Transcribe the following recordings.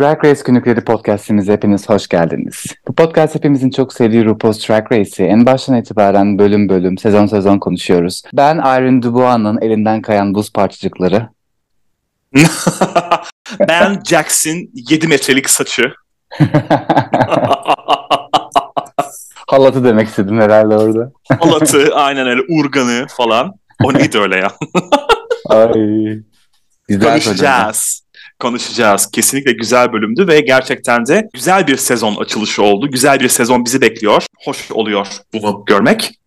Drag Race Günlükleri podcastimize hepiniz hoş geldiniz. Bu podcast hepimizin çok sevdiği RuPaul's Drag Race'i en baştan itibaren bölüm bölüm, sezon sezon konuşuyoruz. Ben Irene Dubois'ın elinden kayan buz parçacıkları. ben Jackson 7 metrelik saçı. Halatı demek istedim herhalde orada. Halatı aynen öyle urganı falan. O neydi öyle ya? Ay. Güzel Konuşacağız. Konuşacağız. Kesinlikle güzel bölümdü ve gerçekten de güzel bir sezon açılışı oldu. Güzel bir sezon bizi bekliyor. Hoş oluyor bunu görmek.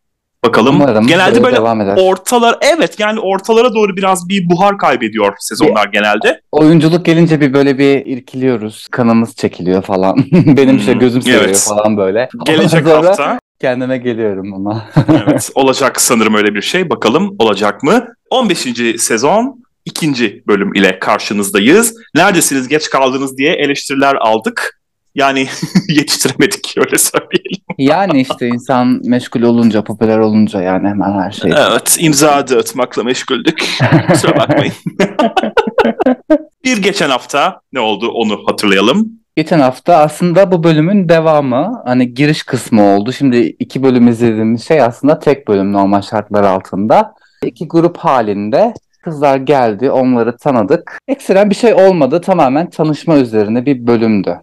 Bakalım. Umarım genelde böyle devam eder. ortalar evet yani ortalara doğru biraz bir buhar kaybediyor sezonlar genelde. Oyunculuk gelince bir böyle bir irkiliyoruz. Kanımız çekiliyor falan. Benim işte hmm, gözüm seviyor evet. falan böyle. Gelecek hafta kendime geliyorum ama. evet olacak sanırım öyle bir şey. Bakalım olacak mı? 15. sezon ikinci bölüm ile karşınızdayız. Neredesiniz geç kaldınız diye eleştiriler aldık. Yani yetiştiremedik öyle söyleyelim. yani işte insan meşgul olunca, popüler olunca yani hemen her şey. Evet, imza dağıtmakla meşguldük. Kusura bakmayın. bir geçen hafta ne oldu onu hatırlayalım. Geçen hafta aslında bu bölümün devamı hani giriş kısmı oldu. Şimdi iki bölüm izlediğimiz şey aslında tek bölüm normal şartlar altında. İki grup halinde kızlar geldi onları tanıdık. Ekstrem bir şey olmadı tamamen tanışma üzerine bir bölümdü.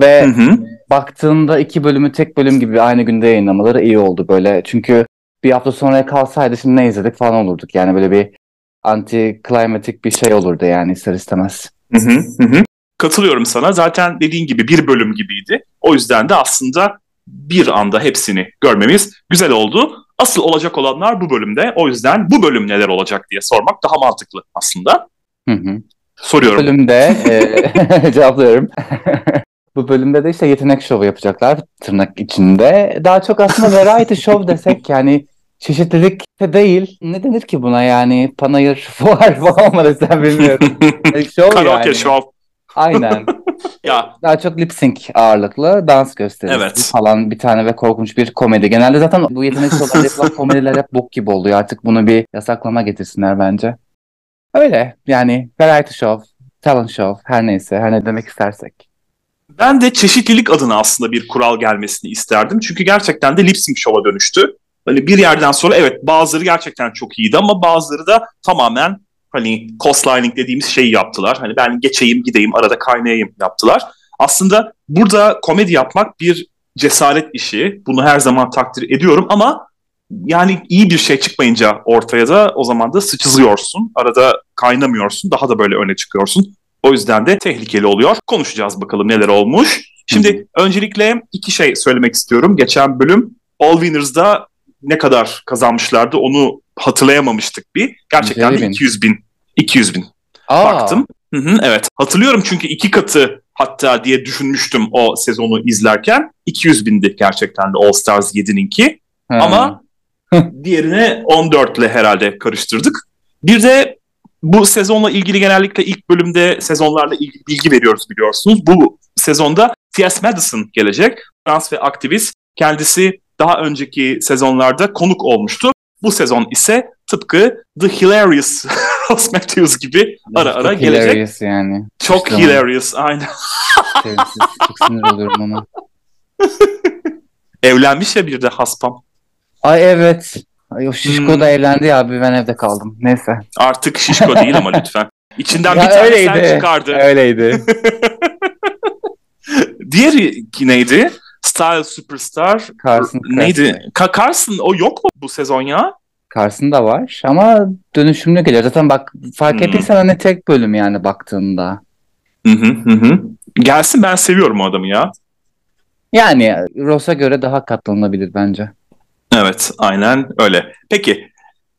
Ve hı hı. baktığında iki bölümü tek bölüm gibi aynı günde yayınlamaları iyi oldu böyle. Çünkü bir hafta sonraya kalsaydı şimdi ne izledik falan olurduk. Yani böyle bir anti klimatik bir şey olurdu yani ister istemez. Hı hı hı. Katılıyorum sana. Zaten dediğin gibi bir bölüm gibiydi. O yüzden de aslında bir anda hepsini görmemiz güzel oldu. Asıl olacak olanlar bu bölümde. O yüzden bu bölüm neler olacak diye sormak daha mantıklı aslında. Hı hı. Soruyorum. Bu bölümde e, cevaplıyorum. bu bölümde de işte yetenek şovu yapacaklar tırnak içinde. Daha çok aslında variety show desek yani çeşitlilik de değil. Ne denir ki buna yani? Panayır, fuar falan mı desem bilmiyorum. show Karaoke yani. show. Aynen. ya. Daha çok lip sync ağırlıklı dans gösterisi evet. falan bir tane ve korkunç bir komedi. Genelde zaten bu yetenek şovlarda yapılan komediler hep bok gibi oluyor. Artık bunu bir yasaklama getirsinler bence. Öyle yani variety show, talent show her neyse her ne demek istersek. Ben de çeşitlilik adına aslında bir kural gelmesini isterdim. Çünkü gerçekten de lip sync show'a dönüştü. Hani bir yerden sonra evet bazıları gerçekten çok iyiydi ama bazıları da tamamen hani coastlining dediğimiz şeyi yaptılar. Hani ben geçeyim gideyim arada kaynayayım yaptılar. Aslında burada komedi yapmak bir cesaret işi. Bunu her zaman takdir ediyorum ama yani iyi bir şey çıkmayınca ortaya da o zaman da sıçızıyorsun. Arada kaynamıyorsun. Daha da böyle öne çıkıyorsun. O yüzden de tehlikeli oluyor. Konuşacağız bakalım neler olmuş. Şimdi Hı-hı. öncelikle iki şey söylemek istiyorum. Geçen bölüm All Winners'da ne kadar kazanmışlardı onu hatırlayamamıştık bir. Gerçekten de 200 bin 200 bin Aa. baktım. Hı hı, evet hatırlıyorum çünkü iki katı hatta diye düşünmüştüm o sezonu izlerken. 200 bindi gerçekten de All Stars 7'ninki. Ama diğerine 14 ile herhalde karıştırdık. Bir de bu sezonla ilgili genellikle ilk bölümde sezonlarla ilgili bilgi veriyoruz biliyorsunuz. Bu sezonda T.S. Madison gelecek. Trans ve aktivist. Kendisi daha önceki sezonlarda konuk olmuştu. Bu sezon ise tıpkı The Hilarious Ross Matthews gibi ara ara çok gelecek. Hilarious yani. Çok işte hilarious aynen. Sevimsiz. Çok sinir oluyorum ona. Evlenmiş ya bir de Haspam. Ay evet. Ay, o Şişko hmm. da evlendi ya abi ben evde kaldım. Neyse. Artık Şişko değil ama lütfen. İçinden bir tane öyleydi. sen çıkardı. Öyleydi. Diğeri neydi? Style Superstar. Carson neydi? Ka Carson o yok mu bu sezon ya? Carson var ama dönüşümlü geliyor. Zaten bak fark hmm. ettiysen hani tek bölüm yani baktığında. Hı hı hı. Gelsin ben seviyorum o adamı ya. Yani Ross'a göre daha katlanılabilir bence. Evet aynen öyle. Peki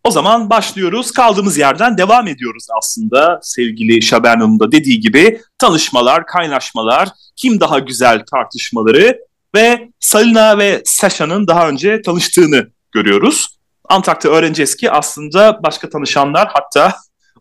o zaman başlıyoruz. Kaldığımız yerden devam ediyoruz aslında sevgili Şaben da dediği gibi. Tanışmalar, kaynaşmalar, kim daha güzel tartışmaları ve Salina ve Sasha'nın daha önce tanıştığını görüyoruz. Antak'ta öğreneceğiz ki aslında başka tanışanlar hatta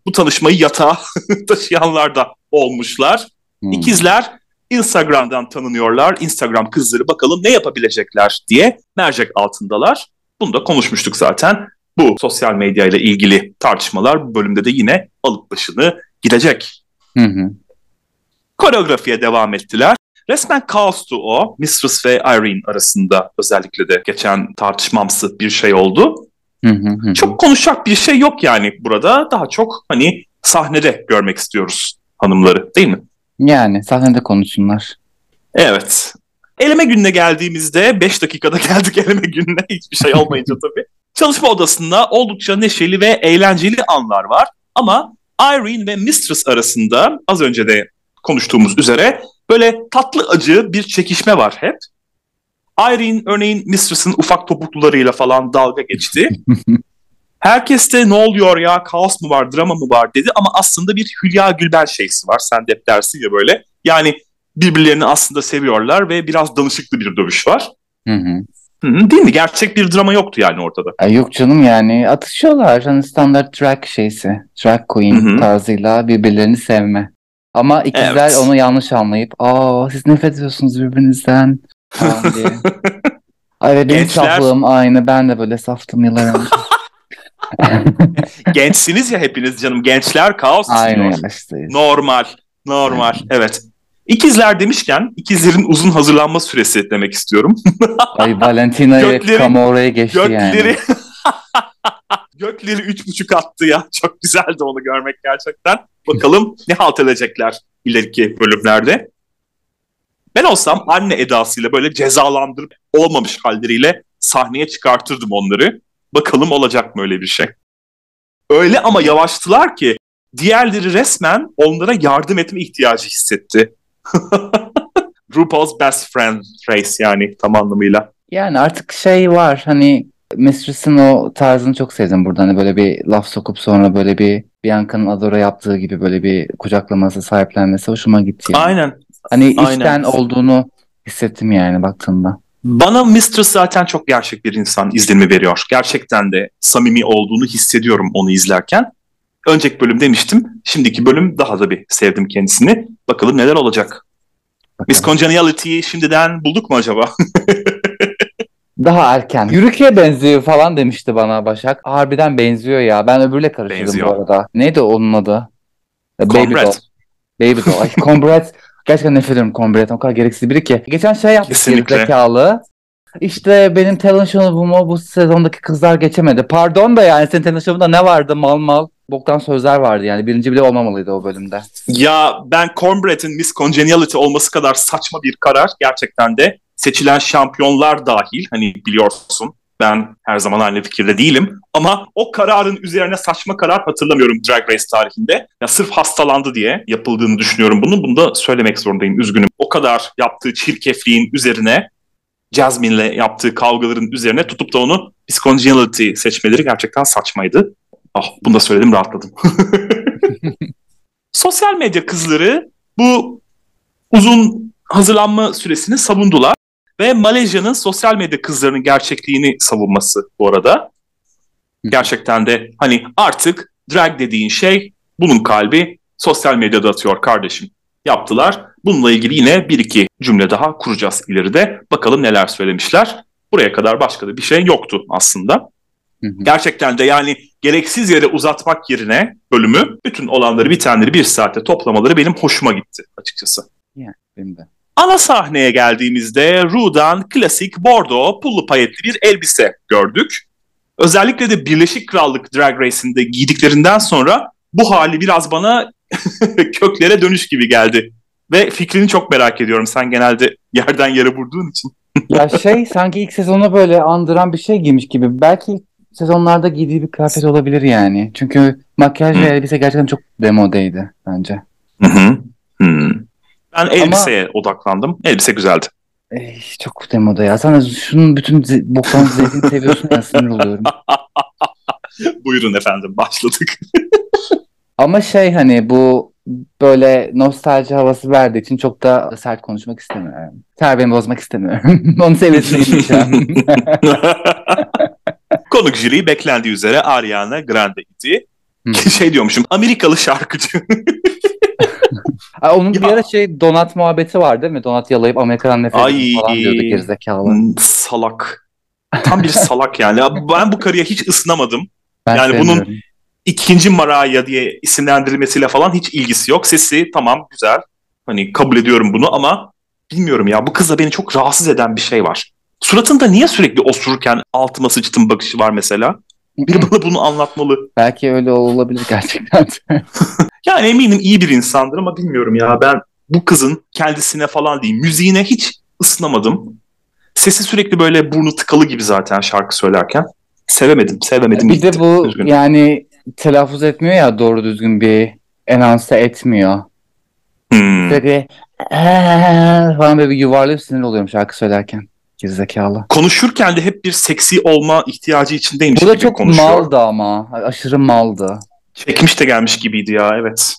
bu tanışmayı yatağa taşıyanlar da olmuşlar. Hmm. İkizler Instagram'dan tanınıyorlar. Instagram kızları bakalım ne yapabilecekler diye mercek altındalar. Bunu da konuşmuştuk zaten. Bu sosyal medya ile ilgili tartışmalar bu bölümde de yine alıp başını gidecek. Hı hı. Koreografiye devam ettiler. Resmen kaostu o. Mistress ve Irene arasında özellikle de geçen tartışmamsı bir şey oldu. Çok konuşacak bir şey yok yani burada. Daha çok hani sahnede görmek istiyoruz hanımları değil mi? Yani sahnede konuşsunlar. Evet. Eleme gününe geldiğimizde 5 dakikada geldik eleme gününe hiçbir şey olmayınca tabii. Çalışma odasında oldukça neşeli ve eğlenceli anlar var. Ama Irene ve Mistress arasında az önce de konuştuğumuz üzere böyle tatlı acı bir çekişme var hep. Irene örneğin Mistress'ın ufak topuklularıyla falan dalga geçti. Herkes de ne oluyor ya kaos mu var drama mı var dedi ama aslında bir Hülya Gülben şeysi var. Sen de hep dersin ya böyle. Yani birbirlerini aslında seviyorlar ve biraz danışıklı bir dövüş var. Hı hı. Değil mi? Gerçek bir drama yoktu yani ortada. Ay yok canım yani atışıyorlar. Hani standart drag şeysi. Drag queen Hı hı. tarzıyla birbirlerini sevme. Ama ikizler Evet. onu yanlış anlayıp aa siz nefret ediyorsunuz birbirinizden falan diye. Ay benim Gençler- saflığım aynı. Ben de böyle saftım yıllar önce. Gençsiniz ya hepiniz canım. Gençler kaos istiyor. yaştayız. Normal. Normal. Evet. İkizler demişken ikizlerin uzun hazırlanma süresi demek istiyorum. Ay Valentina ile Camorra'ya geçti Gökleri yani. Gökleri üç buçuk attı ya. Çok güzeldi onu görmek gerçekten. Bakalım ne halt edecekler ileriki bölümlerde. Ben olsam anne edasıyla böyle cezalandırıp olmamış halleriyle sahneye çıkartırdım onları. Bakalım olacak mı öyle bir şey. Öyle ama yavaştılar ki diğerleri resmen onlara yardım etme ihtiyacı hissetti. RuPaul's Best Friend Race yani tam anlamıyla. Yani artık şey var hani Mistress'ın o tarzını çok sevdim burada. Hani böyle bir laf sokup sonra böyle bir Bianca'nın Adora yaptığı gibi böyle bir kucaklaması, sahiplenmesi hoşuma gitti. yani. Aynen. Hani aynen. içten olduğunu hissettim yani baktığımda. Bana Mistress zaten çok gerçek bir insan izlenimi veriyor. Gerçekten de samimi olduğunu hissediyorum onu izlerken. Önceki bölüm demiştim. Şimdiki bölüm daha da bir sevdim kendisini. Bakalım neler olacak. Miss Congeniality'yi şimdiden bulduk mu acaba? Daha erken. Yürüke'ye benziyor falan demişti bana Başak. Harbiden benziyor ya. Ben öbürle karıştırdım Benziyor. bu arada. Neydi onun adı? E, Baby Comrade. Doll. Baby Doll. Comrade. Gerçekten nefret ediyorum Comrade'den. O kadar gereksiz biri ki. Geçen şey yaptı Kesinlikle. gerizekalı. İşte benim talent show'umu bu sezondaki kızlar geçemedi. Pardon da yani senin talent show'unda ne vardı mal mal? Boktan sözler vardı yani. Birinci bile olmamalıydı o bölümde. ya ben Cornbread'in Miss Congeniality olması kadar saçma bir karar gerçekten de seçilen şampiyonlar dahil hani biliyorsun ben her zaman aynı fikirde değilim ama o kararın üzerine saçma karar hatırlamıyorum Drag Race tarihinde. Ya sırf hastalandı diye yapıldığını düşünüyorum bunun. Bunu da söylemek zorundayım üzgünüm. O kadar yaptığı çirkefliğin üzerine Jasmine'le yaptığı kavgaların üzerine tutup da onu Miss seçmeleri gerçekten saçmaydı. Ah bunu da söyledim rahatladım. Sosyal medya kızları bu uzun hazırlanma süresini savundular ve Malezya'nın sosyal medya kızlarının gerçekliğini savunması bu arada. Gerçekten de hani artık drag dediğin şey bunun kalbi sosyal medyada atıyor kardeşim. Yaptılar. Bununla ilgili yine bir iki cümle daha kuracağız ileride. Bakalım neler söylemişler. Buraya kadar başka da bir şey yoktu aslında. Hı hı. Gerçekten de yani gereksiz yere uzatmak yerine bölümü bütün olanları bitenleri bir saate toplamaları benim hoşuma gitti açıkçası. Benim de. Ana sahneye geldiğimizde Ru'dan klasik bordo pullu payetli bir elbise gördük. Özellikle de Birleşik Krallık Drag Race'inde giydiklerinden sonra bu hali biraz bana köklere dönüş gibi geldi. Ve fikrini çok merak ediyorum. Sen genelde yerden yere vurduğun için. Ya şey sanki ilk sezonu böyle andıran bir şey giymiş gibi. Belki sezonlarda giydiği bir kıyafet olabilir yani. Çünkü makyaj ve elbise gerçekten çok demodeydi bence. Hı hı. Hmm. Ben elbiseye odaklandım. Elbise güzeldi. Ey, çok demoda ya. Sen şunun bütün ze- boktan zevkini seviyorsun ya sinir oluyorum. Buyurun efendim başladık. Ama şey hani bu böyle nostalji havası verdiği için çok da sert konuşmak istemiyorum. Terbiyemi bozmak istemiyorum. Onun seviyesine gideceğim. Konuk jüri beklendiği üzere Ariana Grande idi. Hı. Şey diyormuşum Amerikalı şarkıcı. Ay, Onun bir Ya. ara şey donat muhabbeti var değil mi? Donat yalayıp Amerika'dan nefret Ay. falan diyordu gerizekalı. Salak. Tam bir salak yani. Ya Ben bu karıya hiç ısınamadım. Ben Yani bunun- sevmiyorum. İkinci Mariah diye isimlendirilmesiyle falan hiç ilgisi yok. Sesi tamam güzel. Hani kabul ediyorum bunu ama bilmiyorum ya bu kızda beni çok rahatsız eden bir şey var. Suratında niye sürekli osururken altıma sıçtım bakışı var mesela? Biri bana bunu anlatmalı. Belki öyle olabilir gerçekten. yani eminim iyi bir insandır ama bilmiyorum ya ben bu kızın kendisine falan değil müziğine hiç ısınamadım. Sesi sürekli böyle burnu tıkalı gibi zaten şarkı söylerken. Sevemedim, sevemedim. Bir de bu Üzgünüm. yani telaffuz etmiyor ya doğru düzgün bir enanse etmiyor. Hmm. Böyle falan böyle bir yuvarlayıp sinir oluyorum şarkı söylerken. Gerizekalı. Konuşurken de hep bir seksi olma ihtiyacı içindeymiş Bu da çok konuşuyor. maldı ama. Aşırı maldı. Çekmiş de gelmiş gibiydi ya evet.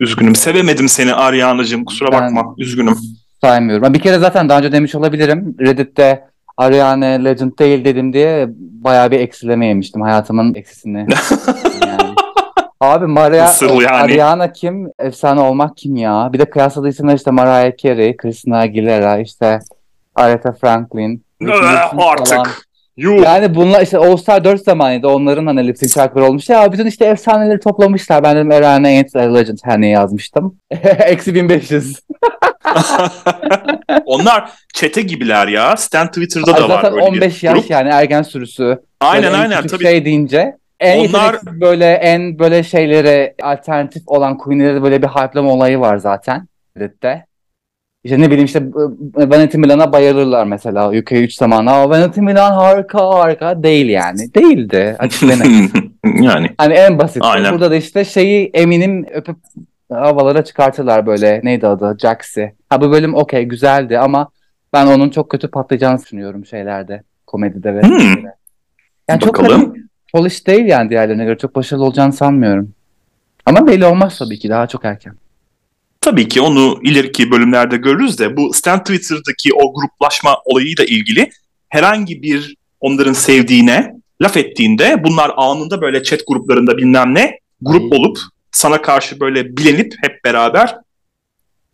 Üzgünüm. Sevemedim seni Ariana'cığım. Kusura ben bakma. Üzgünüm. Saymıyorum. Bir kere zaten daha önce demiş olabilirim. Reddit'te Ariana Legend değil dedim diye bayağı bir eksileme yemiştim. Hayatımın eksisini. yani. Abi Maria, yani. Ariana kim? Efsane olmak kim ya? Bir de kıyasladıysan işte Mariah Carey, Christina Aguilera, işte Aretha Franklin. Artık. Yuh. Yani bunlar işte All Star 4 zamanıydı. Onların hani lip sync şarkıları olmuş. Ya bütün işte efsaneleri toplamışlar. Ben dedim Ariana Ain't a Legend hani yazmıştım. Eksi 1500. Onlar çete gibiler ya. Stan Twitter'da da var. Zaten 15 yaş grup. yani ergen sürüsü. Aynen böyle aynen. Tabii. Şey deyince en Onlar böyle en böyle şeylere alternatif olan Queen'lere böyle bir hype'lama olayı var zaten. Red'de. İşte ne bileyim işte Vanity Milan'a bayılırlar mesela UK 3 zamanı. Ama Vanity Milan harika harika değil yani. Değildi açık yani. Hani en basit. Aynen. Burada da işte şeyi eminim öpüp havalara çıkartırlar böyle. Neydi adı? Jaxi. Ha bu bölüm okey güzeldi ama ben onun çok kötü patlayacağını düşünüyorum şeylerde. Komedide ve hmm. Yani çok hani, polish değil yani diğerlerine göre. Çok başarılı olacağını sanmıyorum. Ama belli olmaz tabii ki. Daha çok erken. Tabii ki onu ileriki bölümlerde görürüz de bu Stan Twitter'daki o gruplaşma olayıyla ilgili herhangi bir onların sevdiğine laf ettiğinde bunlar anında böyle chat gruplarında bilmem ne grup Ay. olup sana karşı böyle bilenip hep beraber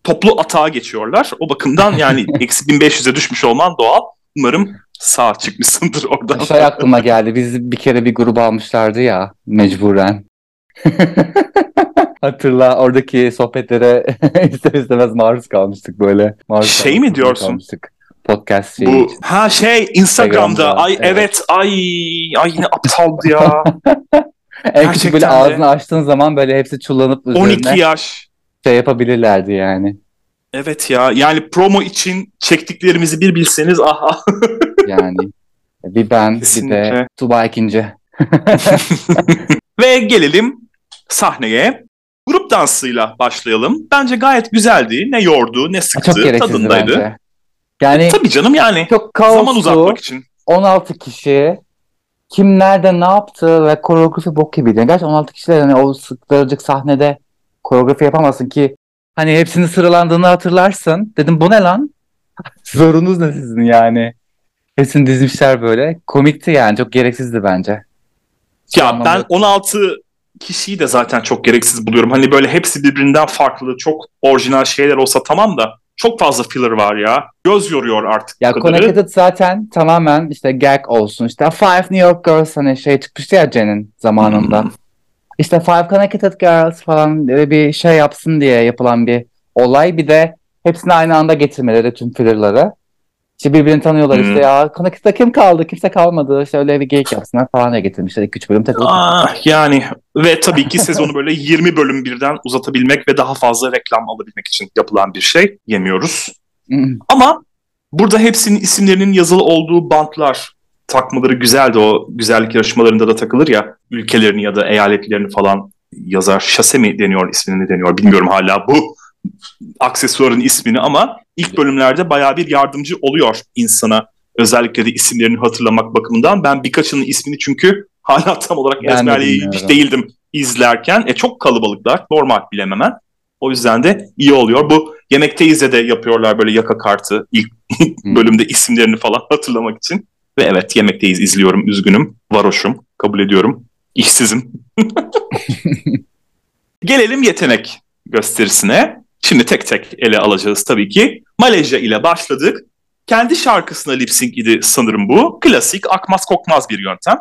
toplu atağa geçiyorlar. O bakımdan yani eksi 1500'e düşmüş olman doğal. Umarım sağ çıkmışsındır oradan. Şey aklıma geldi. Biz bir kere bir grup almışlardı ya mecburen. Hatırla oradaki sohbetlere ister istemez maruz kalmıştık böyle. Maruz şey mi diyorsun? Kalmıştık. Podcast şeyi Bu, Ha şey Instagram'da. Ay evet. evet. Ay ay yine aptaldı ya. en küçük böyle ağzını açtığın zaman böyle hepsi çullanıp üzerine 12 yaş şey yapabilirlerdi yani. Evet ya yani promo için çektiklerimizi bir bilseniz aha. yani bir ben Kesinlikle. bir de Tuba ikinci. Ve gelelim sahneye. Grup dansıyla başlayalım. Bence gayet güzeldi. Ne yordu ne sıktı. Çok tadındaydı. Bence. Yani e, tabii canım yani. Çok kaoslu, zaman uzatmak için. 16 kişi kim nerede ne yaptı ve koreografi bok gibiydi. Gerçi 16 kişiler hani o sıktırıcık sahnede koreografi yapamazsın ki hani hepsini sıralandığını hatırlarsın. Dedim bu ne lan? Zorunuz ne sizin yani? Hepsini dizmişler böyle. Komikti yani çok gereksizdi bence. Ya ben 16 kişiyi de zaten çok gereksiz buluyorum. Hani böyle hepsi birbirinden farklı, çok orijinal şeyler olsa tamam da çok fazla filler var ya. Göz yoruyor artık ya. Connected zaten tamamen işte gag olsun. İşte Five New York Girls hani şey çıkmıştı ya Jen'in zamanında. Hmm. İşte Five Connected Girls falan bir şey yapsın diye yapılan bir olay. Bir de hepsini aynı anda getirmeleri tüm fillerları. İşte birbirini tanıyorlar hmm. işte ya Connecticut'ta kim kaldı kimse kalmadı işte öyle bir geyik yapsınlar falan diye getirmişler 2-3 bölüm takılıp. Ah, yani ve tabii ki sezonu böyle 20 bölüm birden uzatabilmek ve daha fazla reklam alabilmek için yapılan bir şey yemiyoruz. Hmm. Ama burada hepsinin isimlerinin yazılı olduğu bantlar takmaları güzeldi o güzellik yarışmalarında da takılır ya ülkelerini ya da eyaletlerini falan yazar. Şase mi deniyor ismini deniyor bilmiyorum hala bu aksesuarın ismini ama ilk bölümlerde bayağı bir yardımcı oluyor insana. Özellikle de isimlerini hatırlamak bakımından. Ben birkaçının ismini çünkü hala tam olarak ezberleyebilmiş değildim izlerken. E çok kalabalıklar. Normal bilememen. O yüzden de iyi oluyor. Bu Yemekteyiz de yapıyorlar böyle yaka kartı ilk bölümde isimlerini falan hatırlamak için. Ve evet Yemekteyiz izliyorum. Üzgünüm. Varoşum. Kabul ediyorum. İşsizim. Gelelim yetenek gösterisine. Şimdi tek tek ele alacağız tabii ki. Malezya ile başladık. Kendi şarkısına lip sync idi sanırım bu. Klasik akmaz kokmaz bir yöntem.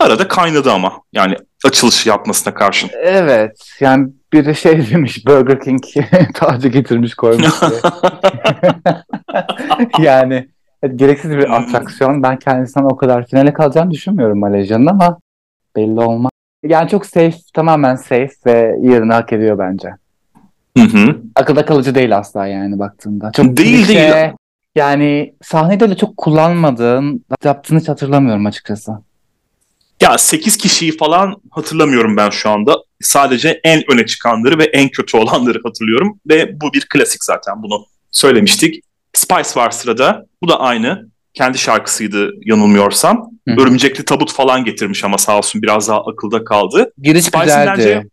arada kaynadı ama yani açılış yapmasına karşın. Evet. Yani biri şey demiş Burger King tacı getirmiş koymuş yani gereksiz bir Hmm. atraksiyon. Ben kendisinden o kadar finale kalacağını düşünmüyorum Malezya'nın ama belli olmaz. Yani çok safe, tamamen safe ve yerini hak ediyor bence. Hı hı. Akılda kalıcı değil asla yani baktığında. Çok Değil, klişe, değil. Yani sahnede öyle çok kullanmadığın, yaptığını hiç hatırlamıyorum açıkçası. Ya 8 kişiyi falan hatırlamıyorum ben şu anda. Sadece en öne çıkanları ve en kötü olanları hatırlıyorum. Ve bu bir klasik zaten bunu söylemiştik. Spice var sırada. Bu da aynı. Kendi şarkısıydı yanılmıyorsam. Hı hı. Örümcekli tabut falan getirmiş ama sağ olsun biraz daha akılda kaldı. Giriş Spice'in güzeldi. bence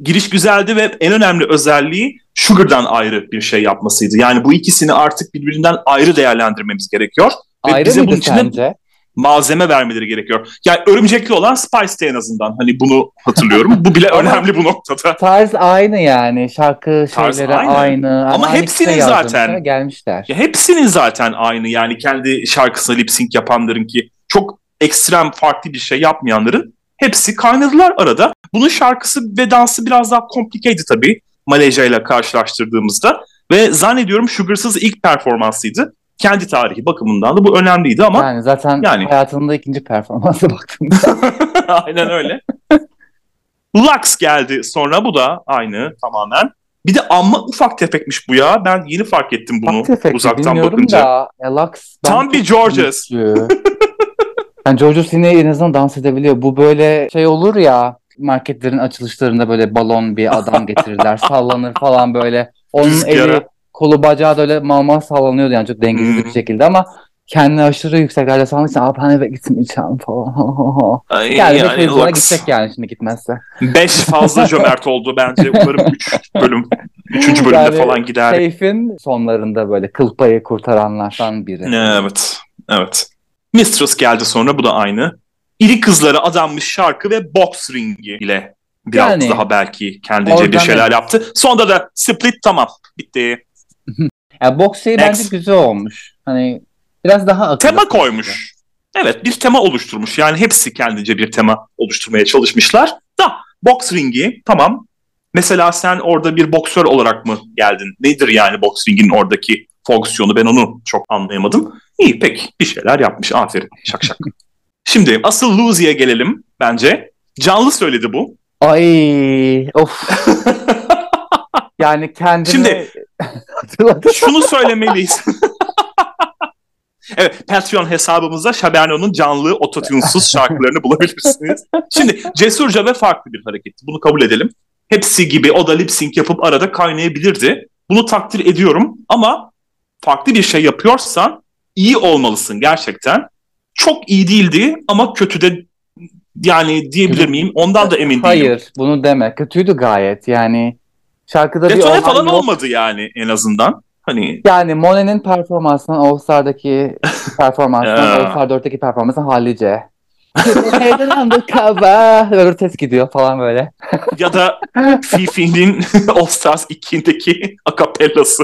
Giriş güzeldi ve en önemli özelliği Sugar'dan ayrı bir şey yapmasıydı. Yani bu ikisini artık birbirinden ayrı değerlendirmemiz gerekiyor. Ve Ayrı bize mıydı bunun için sence? malzeme vermeleri gerekiyor. Yani örümcekli olan Spice'te en azından. Hani bunu hatırlıyorum. Bu bile Ama- önemli bu noktada. Tarz aynı yani. Şarkı Tarz şeyleri aynı. aynı. Ama aynı hepsinin yazmışlar, zaten- Gelmişler. Ya hepsinin zaten aynı. Yani kendi şarkısına lip sync yapanların ki çok ekstrem farklı bir şey yapmayanların hepsi kaynadılar arada. Bunun şarkısı ve dansı biraz daha complicated tabii Malezya ile karşılaştırdığımızda. Ve zannediyorum Sugar'sız ilk performansıydı. Kendi tarihi bakımından da bu önemliydi ama Yani zaten Yani. hayatında ikinci performansa baktığımda. Aynen öyle. Lux geldi sonra bu da aynı tamamen. Bir de amma ufak tefekmiş bu ya. Ben yeni fark ettim bunu Ufak tefek uzaktan bilmiyorum bakınca. da. Ya Lux Tam bir Georges. Yani Georges yine en azından dans edebiliyor. Bu böyle şey olur ya marketlerin açılışlarında böyle balon bir adam getirirler sallanır falan böyle. Onun Rüzgara. eli kolu bacağı da öyle mal mal sallanıyordu yani çok dengesiz bir Hmm. şekilde ama kendini aşırı yükseklerde sandığı için abi ben eve gitmeyeceğim falan. Ay, yani, yani Lux. gidecek yani şimdi gitmezse. 5 fazla cömert oldu bence. Umarım 3 bölüm, 3. bölümde Yani falan gider. Seyf'in sonlarında böyle kıl payı kurtaranlardan biri. Evet, evet. Mistress geldi sonra bu da aynı. İri kızlara adanmış şarkı ve box ringi ile biraz Yani, daha belki kendince bir şeyler yaptı. Sonunda da split tamam bitti. Yani boks şeyi bence güzel olmuş. Hani biraz daha akıllı. Tema koymuş. Evet bir tema oluşturmuş. Yani hepsi kendince bir tema oluşturmaya çalışmışlar. Da box ringi tamam. Mesela sen orada bir boksör olarak mı geldin? Nedir yani box ringin oradaki fonksiyonu? Ben onu çok anlayamadım. İyi peki bir şeyler yapmış. Aferin. Şak şak. Şimdi asıl Luzi'ye gelelim bence. Canlı söyledi bu. Ay of. Yani kendini Şimdi-. Şunu söylemeliyiz. evet Patreon hesabımızda Şaberno'nun canlı ototunesuz şarkılarını bulabilirsiniz. Şimdi cesurca ve farklı bir hareketti. Bunu kabul edelim. Hepsi gibi o da lip sync yapıp arada kaynayabilirdi. Bunu takdir ediyorum ama farklı bir şey yapıyorsan iyi olmalısın gerçekten. Çok iyi değildi ama kötü de yani diyebilir miyim? Ondan da emin değilim. Hayır bunu deme. Kötüydü gayet. Yani şarkıda bir Detone olay falan yok. olmadı yani en azından. Hani Yani Monet'in performansından All Star'daki performansından. All Star 4'teki performansından hallice. Neden undercover? Böyle test gidiyor falan böyle. ya da Fifi'nin All Stars 2'ndeki akapellası.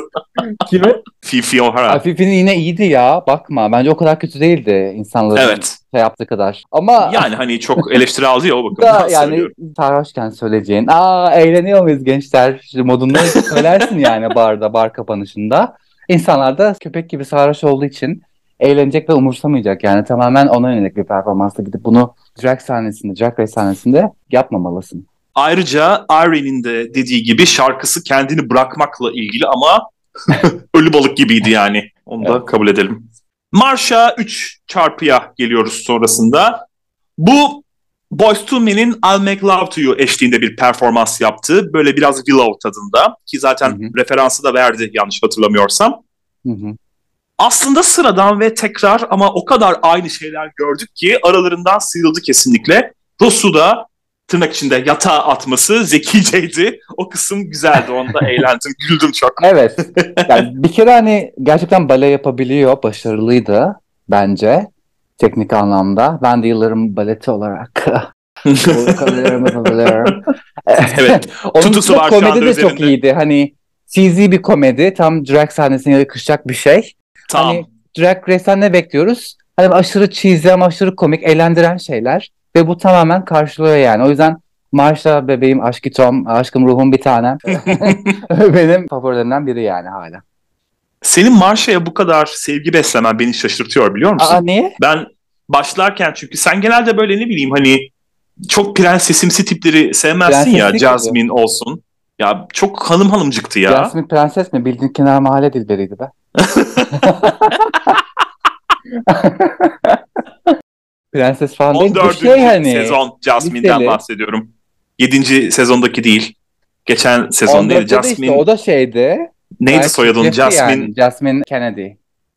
Kimi? Fifi O'Hara. Afif'in yine iyiydi ya. Bakma. Bence o kadar kötü değildi insanların Evet. şey yaptığı kadar. Ama Yani hani çok eleştiri aldı ya o da bakımdan yani söylüyorum. sarhoşken söyleyeceğin aa eğleniyor muyuz gençler modunda söylersin yani barda bar kapanışında. İnsanlar da köpek gibi sarhoş olduğu için eğlenecek ve umursamayacak yani tamamen ona yönelik bir performansla gidip bunu drag sahnesinde, drag race sahnesinde yapmamalısın. Ayrıca Irene'in de dediği gibi şarkısı kendini bırakmakla ilgili ama ölü balık gibiydi yani. Onu da Evet. kabul edelim. Marsha 3 çarpıya geliyoruz sonrasında. Bu Boyz II Men'in I'll Make Love To You eşliğinde bir performans yaptı. Böyle biraz Willow tadında ki zaten Hı hı. referansı da verdi yanlış hatırlamıyorsam. Hı hı. Aslında sıradan ve tekrar ama o kadar aynı şeyler gördük ki aralarından sıyrıldı kesinlikle. Rosu da tırnak içinde yatağa atması zekiceydi. O kısım güzeldi. Onda eğlendim, güldüm çok. Evet. Yani bir kere hani gerçekten bale yapabiliyor. Başarılıydı bence. Teknik anlamda. Ben de yıllarım baleti olarak. Evet. Onun Tutusu var komedi de çok üzerinde. iyiydi. Hani cheesy bir komedi. Tam drag sahnesine yakışacak bir şey. Tam. Hani drag race'ten ne bekliyoruz? Hani aşırı cheesy ama aşırı komik, eğlendiren şeyler. Ve bu tamamen karşılıyor yani. O yüzden Marsha bebeğim, aşkı Tom, aşkım ruhum bir tanem. Benim favorilerimden biri yani hala. Senin Marsha'ya bu kadar sevgi beslemen beni şaşırtıyor biliyor musun? Aa niye? Ben başlarken çünkü sen genelde böyle ne bileyim hani çok prensesimsi tipleri sevmezsin ya. Prenseslik Jasmine olsun. Ya çok hanım hanımcıktı ya. Jasmine prenses mi? Bildiğin kenar mahalle dilberiydi be. Prenses falan değil. Bu 14. şey hani. sezon Jasmine'den liseli. bahsediyorum. 7. sezondaki değil. Geçen sezon değil. 14'te de Jasmine işte o da şeydi. neydi soyadın? Jasmine. Yani. Jasmine Kennedy.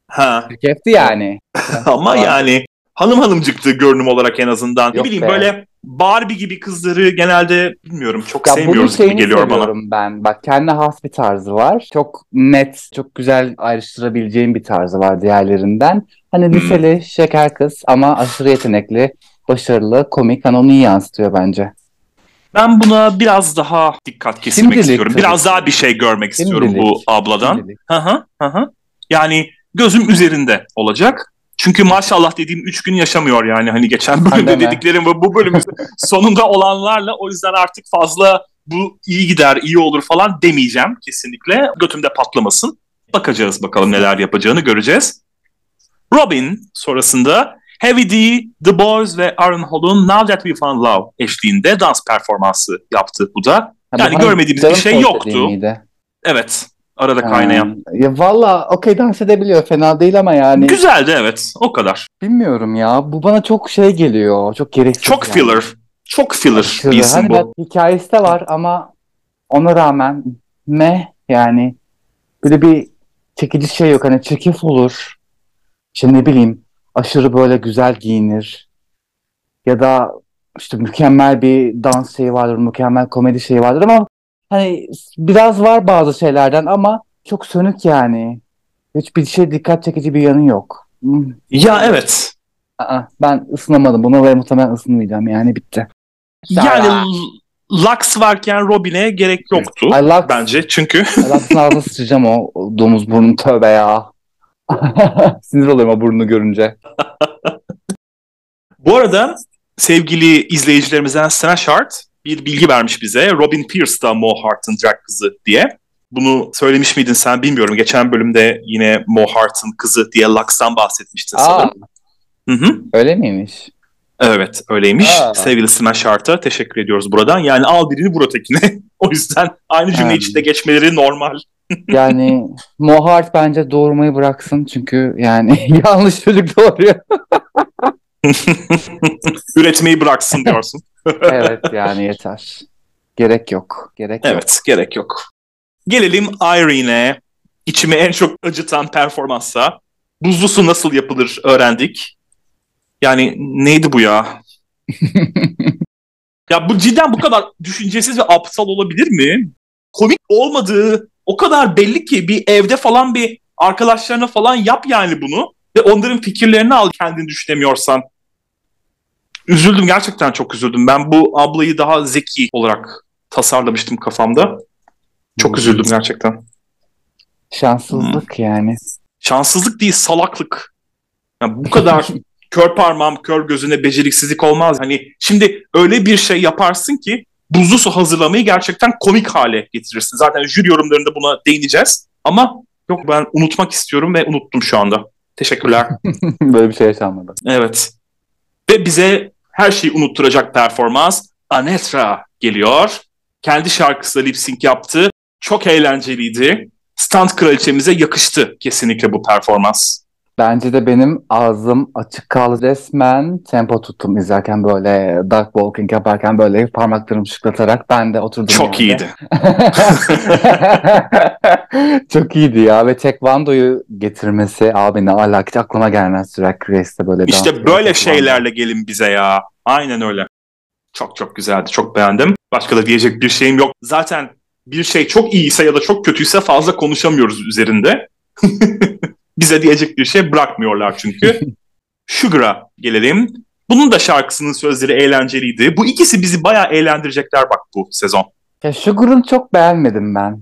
Ha. Çirkefti yani. Ama yani hanım hanımcıktı görünüm olarak en azından. ne Yok bileyim be. böyle Barbie gibi kızları genelde bilmiyorum çok Ya sevmiyoruz gibi geliyor bana. ben. Bak kendi has bir tarzı var. Çok net, çok güzel ayrıştırabileceğim bir tarzı var diğerlerinden. Hani Hmm. liseli, şeker kız ama aşırı yetenekli, başarılı, komik. Hani onu iyi yansıtıyor bence. Ben buna biraz daha dikkat kesilmek Şimdilik istiyorum. tabii Biraz daha bir şey görmek istiyorum Şimdilik. bu abladan. Şimdilik. Hı, hı hı. Yani gözüm üzerinde olacak. Çünkü maşallah dediğim 3 gün yaşamıyor yani hani geçen bölümde Pandemi. dediklerim ve bu bölümün sonunda olanlarla o yüzden artık fazla bu iyi gider, iyi olur falan demeyeceğim kesinlikle. Götümde patlamasın. Bakacağız bakalım neler yapacağını göreceğiz. Robin sonrasında Heavy D, The Boys ve Aaron Hall'un Now That We Found Love eşliğinde dans performansı yaptı bu da. Yani görmediğimiz bir şey yoktu. miydi? Evet, arada kaynayan. Ha, Ya valla okey dans edebiliyor. Fena değil ama yani Güzeldi evet, o kadar. bilmiyorum ya. Bu bana çok şey geliyor. Çok gereksiz. Çok yani. filler. Çok filler Aşırı. bir isim Hani bu. hikayesi de var ama ona rağmen meh yani böyle bir çekici şey yok. Hani çirkef olur. İşte ne bileyim aşırı böyle güzel giyinir. Ya da işte mükemmel bir dans şeyi vardır, mükemmel komedi şeyi vardır ama hani biraz var bazı şeylerden ama çok sönük yani. Hiçbir şey dikkat çekici bir yanı yok. Ya evet. Aa, ben ısınamadım. Buna ve muhtemelen ısınmayacağım yani bitti. Yani Lux varken Robin'e gerek yoktu I love bence. Çünkü Laksın ağzına sıçacağım o domuz burnunu tövbe ya. Sinir oluyorum o burnunu görünce. bu arada sevgili izleyicilerimizden Hart bir bilgi vermiş bize. Robin Pierce da Mo Hart'ın drag kızı diye. Bunu söylemiş miydin sen bilmiyorum. Geçen bölümde yine Mo Hart'ın kızı diye Lux'tan bahsetmiştin Aa, sanırım. Hı hı. öyle miymiş? Evet öyleymiş. Aa. Sevgili Smash Heart'a teşekkür ediyoruz buradan. Yani al birini vur ötekine. o yüzden aynı cümle içinde geçmeleri normal. Yani Mohart bence doğurmayı bıraksın çünkü yani yanlış çocuk doğuruyor. Üretmeyi bıraksın diyorsun. Evet yani yeter. Gerek yok. Gerek yok. evet gerek yok. Gelelim Irene'e. İçimi en çok acıtan performansa. Buzlu su nasıl yapılır öğrendik. Yani neydi bu ya? ya bu cidden bu kadar düşüncesiz ve aptal olabilir mi? Komik olmadığı o kadar belli ki bir evde falan bir arkadaşlarına falan yap yani bunu. Ve onların fikirlerini al kendini düşünemiyorsan. Üzüldüm gerçekten çok üzüldüm. Ben bu ablayı daha zeki olarak tasarlamıştım kafamda. Çok üzüldüm gerçekten. Şanssızlık yani. Şanssızlık değil salaklık. Yani bu kadar kör parmağım kör gözüne beceriksizlik olmaz. Hani şimdi öyle bir şey yaparsın ki buzlu su hazırlamayı gerçekten komik hale getirirsin. Zaten jüri yorumlarında buna değineceğiz. Ama yok ben unutmak istiyorum ve unuttum şu anda. Teşekkürler. Böyle bir şey yaşanmadı. evet. Ve bize her şeyi unutturacak performans Anetra geliyor. Kendi şarkısıyla lip sync yaptı. Çok eğlenceliydi. Stand kraliçemize yakıştı kesinlikle bu performans. Bence de benim ağzım açık kaldı. Resmen tempo tuttum izlerken böyle dark walking yaparken böyle parmaklarımı şıklatarak ben de oturdum Çok yerde. iyiydi. Çok iyiydi ya ve Tekvando'yu getirmesi abi ne alaka hiç aklıma gelmez Drag Race'te böyle İşte böyle şeylerle gelin bize ya. Aynen öyle. Çok çok güzeldi. Çok beğendim. Başka da diyecek bir şeyim yok. Zaten bir şey çok iyiyse ya da çok kötüyse fazla konuşamıyoruz üzerinde. bize diyecek bir şey bırakmıyorlar çünkü. Sugar'a gelelim. Bunun da şarkısının sözleri eğlenceliydi. Bu ikisi bizi bayağı eğlendirecekler bak bu sezon. Ya Sugar'ın çok beğenmedim ben.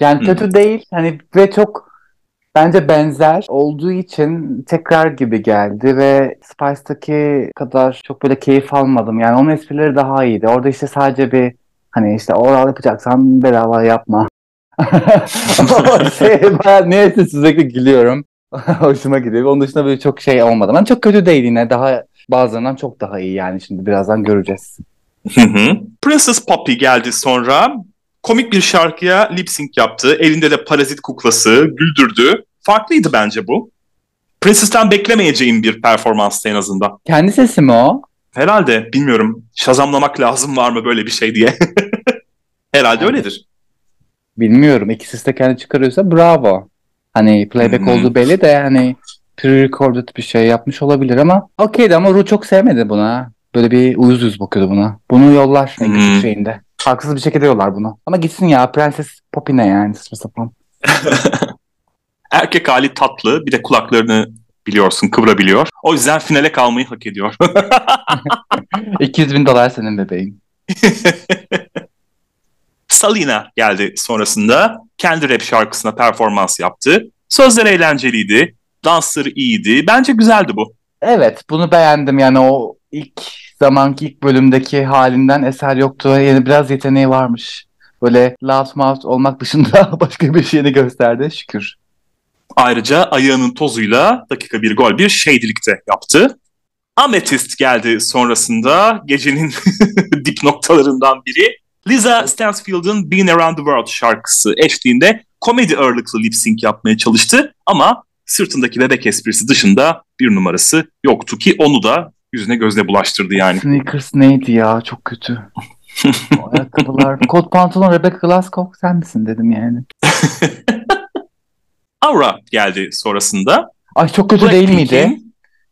Yani Hmm. kötü değil hani ve çok Bence benzer olduğu için tekrar gibi geldi ve Spice'daki kadar çok böyle keyif almadım. Yani onun esprileri daha iyiydi. Orada işte sadece bir hani işte oral yapacaksan bedava yapma. şey ben neyse sürekli gülüyorum. Hoşuma gidiyor. Onun dışında böyle çok şey olmadı. Ama çok kötü değil yine. Daha bazılarından çok daha iyi yani şimdi birazdan göreceğiz. Hı hı. Princess Poppy geldi sonra. Komik bir şarkıya lip sync yaptı. Elinde de parazit kuklası, güldürdü. Farklıydı bence bu. Princess'ten beklemeyeceğim bir performanstı en azından. Kendi sesi mi o? Herhalde bilmiyorum. Şazamlamak lazım var mı böyle bir şey diye. Herhalde öyledir. Bilmiyorum. İkisi de kendi çıkarıyorsa bravo. Hani playback Hmm. olduğu belli de hani pre-recorded bir şey yapmış olabilir ama okeydi ama Ru çok sevmedi buna. Böyle bir uyuz yüz bakıyordu buna. Bunu yollar en küçük Hmm. şeyinde. Haksız bir şekilde yollar bunu. Ama gitsin ya Prenses Poppy ne yani saçma sapan. Erkek hali tatlı. Bir de kulaklarını biliyorsun kıvırabiliyor. O yüzden finale kalmayı hak ediyor. 200 bin dolar senin bebeğin. Salina geldi sonrasında. Kendi rap şarkısına performans yaptı. Sözleri eğlenceliydi. Dansları iyiydi. Bence güzeldi bu. Evet bunu beğendim yani o ilk zamanki ilk bölümdeki halinden eser yoktu. Yani biraz yeteneği varmış. Böyle loud mouth olmak dışında başka bir şeyini gösterdi şükür. Ayrıca ayağının tozuyla dakika bir gol bir şeydilikte yaptı. Amethyst geldi sonrasında gecenin dip noktalarından biri. Lisa Stansfield'ın Been Around the World şarkısı eşliğinde komedi ağırlıklı lip sync yapmaya çalıştı ama sırtındaki bebek esprisi dışında bir numarası yoktu ki onu da yüzüne gözüne bulaştırdı yani. Sneakers neydi ya çok kötü. Ayakkabılar, kot pantolon Rebecca Glasscock sen misin dedim yani. Aura geldi sonrasında. Ay çok kötü değil miydi?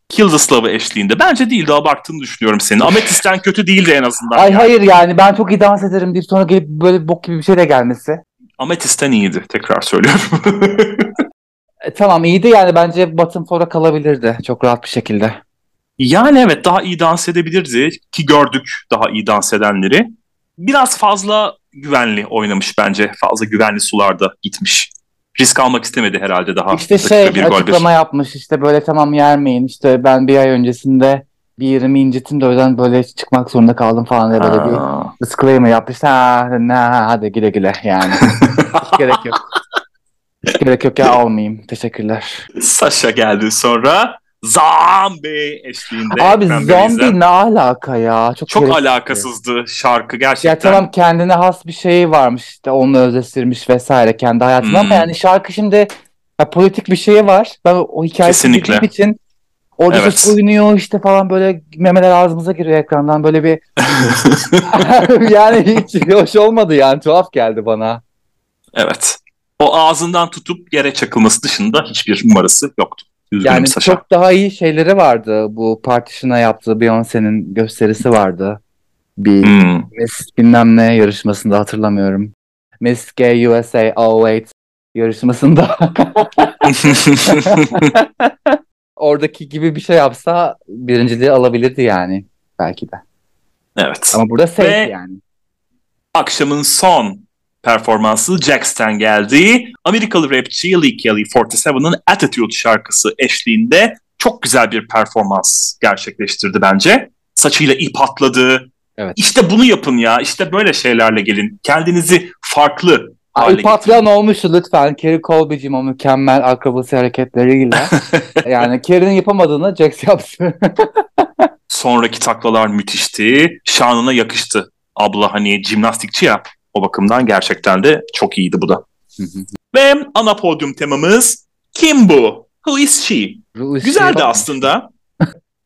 Kildeslav'ı eşliğinde. Bence değildi abarttığını düşünüyorum senin. Amethyst'ten kötü değildi en azından. Ay hayır yani ben çok iyi dans ederim deyip sonra gelip böyle bok gibi bir şeyle gelmesi. Amethyst'ten iyiydi tekrar söylüyorum. E, tamam iyiydi yani bence bottom four'a kalabilirdi çok rahat bir şekilde. yani evet daha iyi dans edebilirdi ki gördük daha iyi dans edenleri. Biraz fazla güvenli oynamış bence. Fazla güvenli sularda gitmiş. Risk almak istemedi herhalde daha. İşte şey bir gol bir. açıklama yapmış işte böyle tamam yermeyin işte ben bir ay öncesinde bir yerimi incittim de o yüzden böyle çıkmak zorunda kaldım falan diye böyle bir Ha. disclaimer yapmış. Ha, ha, hadi güle güle yani. Hiç gerek yok. Hiç gerek yok ya almayayım. Teşekkürler. Sasha geldi sonra. Zombie eşliğinde. Abi zombi ne alaka ya? Çok, Çok gereksiz. alakasızdı şarkı gerçekten. Ya tamam kendine has bir şeyi varmış işte onunla özleştirmiş vesaire kendi hayatında Hmm. ama yani şarkı şimdi ya politik bir şeyi var. Ben o hikayesi bildiğim için orada Evet. işte soyunuyor işte falan böyle memeler ağzımıza giriyor ekrandan böyle bir yani hiç hoş olmadı yani tuhaf geldi bana. evet. O ağzından tutup yere çakılması dışında hiçbir numarası yoktu. Üzgünüm Yani Sasha. çok daha iyi şeyleri vardı. Bu Partition'a yaptığı Beyoncé'nin gösterisi vardı. Bir Hmm. Miss bilmem ne yarışmasında hatırlamıyorum. Miss Gay USA 08 yarışmasında oradaki gibi bir şey yapsa birinciliği alabilirdi yani belki de. evet. Ama burada safe Ve- yani. Akşamın son performansı Jax'ten geldi. Amerikalı rapçi Lee Kelly 47'ın Attitude şarkısı eşliğinde çok güzel bir performans gerçekleştirdi bence. Saçıyla ip atladı. Evet. İşte bunu yapın ya. İşte böyle şeylerle gelin. Kendinizi farklı hale patlayan olmuştu lütfen. Carrie Colby'cim o mükemmel akrobasi hareketleriyle. yani Carrie'nin yapamadığını Jax yaptı. Sonraki taklalar müthişti. Şanına yakıştı. Abla hani jimnastikçi ya. O bakımdan gerçekten de çok iyiydi bu da. Ve ana podyum temamız kim bu? Who is she? Ru is Güzeldi she. aslında.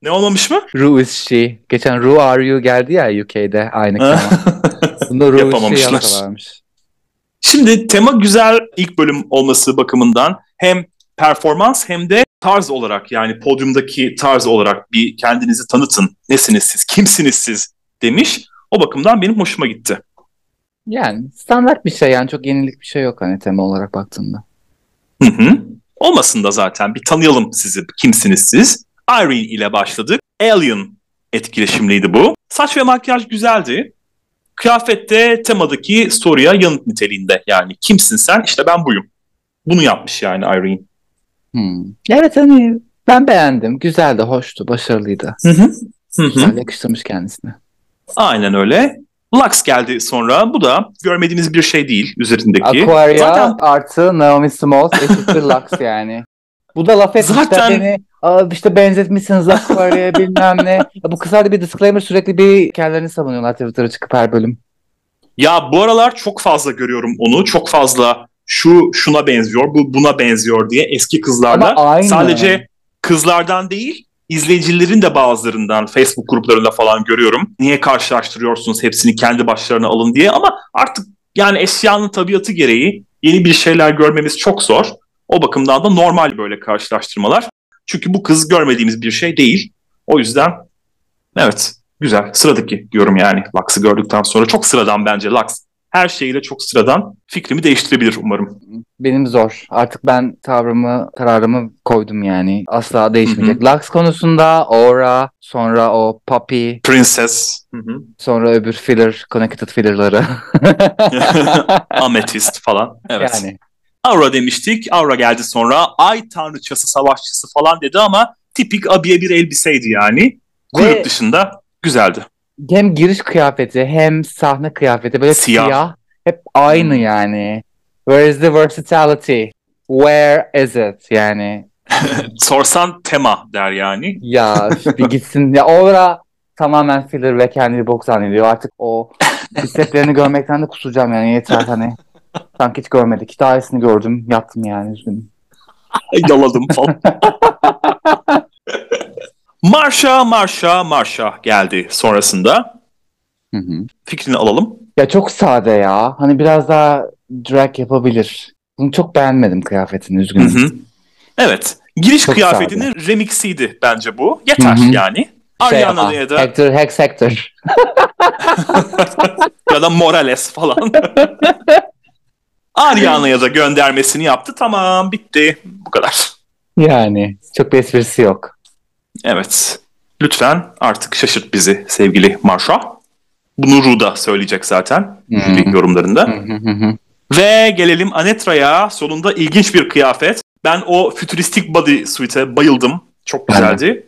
ne olmamış mı? Ru is she. Geçen Ru are you geldi ya UK'de aynı tema. Bunda Ru is she Yapamamışlar. yapsalarmış. Şimdi tema güzel ilk bölüm olması bakımından hem performans hem de tarz olarak yani podyumdaki tarz olarak bir kendinizi tanıtın. Nesiniz siz? Kimsiniz siz? demiş. O bakımdan benim hoşuma gitti. Yani standart bir şey yani çok yenilik bir şey yok hani tema olarak baktığında. Hı hı. Olmasın da zaten bir tanıyalım sizi. Kimsiniz siz? Irene ile başladık. Alien etkileşimliydi bu. Saç ve makyaj güzeldi. Kıyafette temadaki soruya yanıt niteliğinde yani kimsin sen? İşte ben buyum. Bunu yapmış yani Irene. Hmm. Evet hani ben beğendim. Güzeldi, hoştu, başarılıydı. Hı hı. Hı hı. Güzel yakıştırmış kendisine. Aynen öyle. Lux geldi sonra. Bu da görmediğimiz bir şey değil üzerindeki. Aquaria Zaten artı Naomi Smalls eşittir Lux yani. Bu da laf etmişler Zaten- beni "Aa, işte benzetmişsiniz Aquaria'ya bilmem ne. Ya bu kızlar bir disclaimer sürekli bir kendilerini savunuyorlar Twitter'a çıkıp her bölüm. ya bu aralar çok fazla görüyorum onu. Çok fazla şu şuna benziyor, bu buna benziyor diye eski kızlarla. Sadece kızlardan değil, izleyicilerin de bazılarından Facebook gruplarında falan görüyorum. Niye karşılaştırıyorsunuz hepsini kendi başlarına alın diye ama artık yani eşyanın tabiatı gereği yeni bir şeyler görmemiz çok zor. O bakımdan da normal böyle karşılaştırmalar. Çünkü bu kız görmediğimiz bir şey değil. O yüzden evet güzel sıradaki diyorum yani Lux'ı gördükten sonra. Çok sıradan bence Lux. Her şeyiyle çok sıradan. Fikrimi değiştirebilir umarım. Benim zor. Artık ben tavrımı, kararımı koydum yani. Asla değişmeyecek. Lux konusunda Aura, sonra o Poppy, Princess. Hı hı. sonra öbür filler, connected fillerları. Amethyst falan. Evet. Yani. Aura demiştik. Aura geldi sonra. Ay tanrıçası, savaşçısı falan dedi ama tipik abiye bir elbiseydi yani. Kuyruk dışında güzeldi. Hem giriş kıyafeti hem sahne kıyafeti böyle Siyah. siyah. Hep aynı Hmm. yani. Where is the versatility? Where is it? Yani Sorsan tema der yani. ya bir gitsin. Ya Aura tamamen filler ve kendini bok zannediyor. Artık o bisikletlerini görmekten de kusacağım yani yeter hani. Sanki hiç görmedik. Daha iyisini gördüm. Yattım yani üzgünüm. Yaladım falan. Marsha, Marsha, Marsha geldi sonrasında. Hı hı. Fikrini alalım. Ya çok sade ya. Hani biraz daha drag yapabilir. Bunu çok beğenmedim kıyafetini Hı üzgünüm. hı. Evet. Giriş Çok kıyafetinin remixiydi bence bu. Yeter Hı hı. yani. Şey, Ariana'ya ah, da Hector, Hex Hector. ya da Morales falan. Ariana'ya da göndermesini yaptı. Tamam bitti. Bu kadar. Yani çok bir esprisi yok. Evet. Lütfen artık şaşırt bizi sevgili Marsha. Bunu Ruda söyleyecek zaten Hmm. yorumlarında. Ve gelelim Anetra'ya. Sonunda ilginç bir kıyafet. Ben o fütüristik body suite'e bayıldım. Çok güzeldi.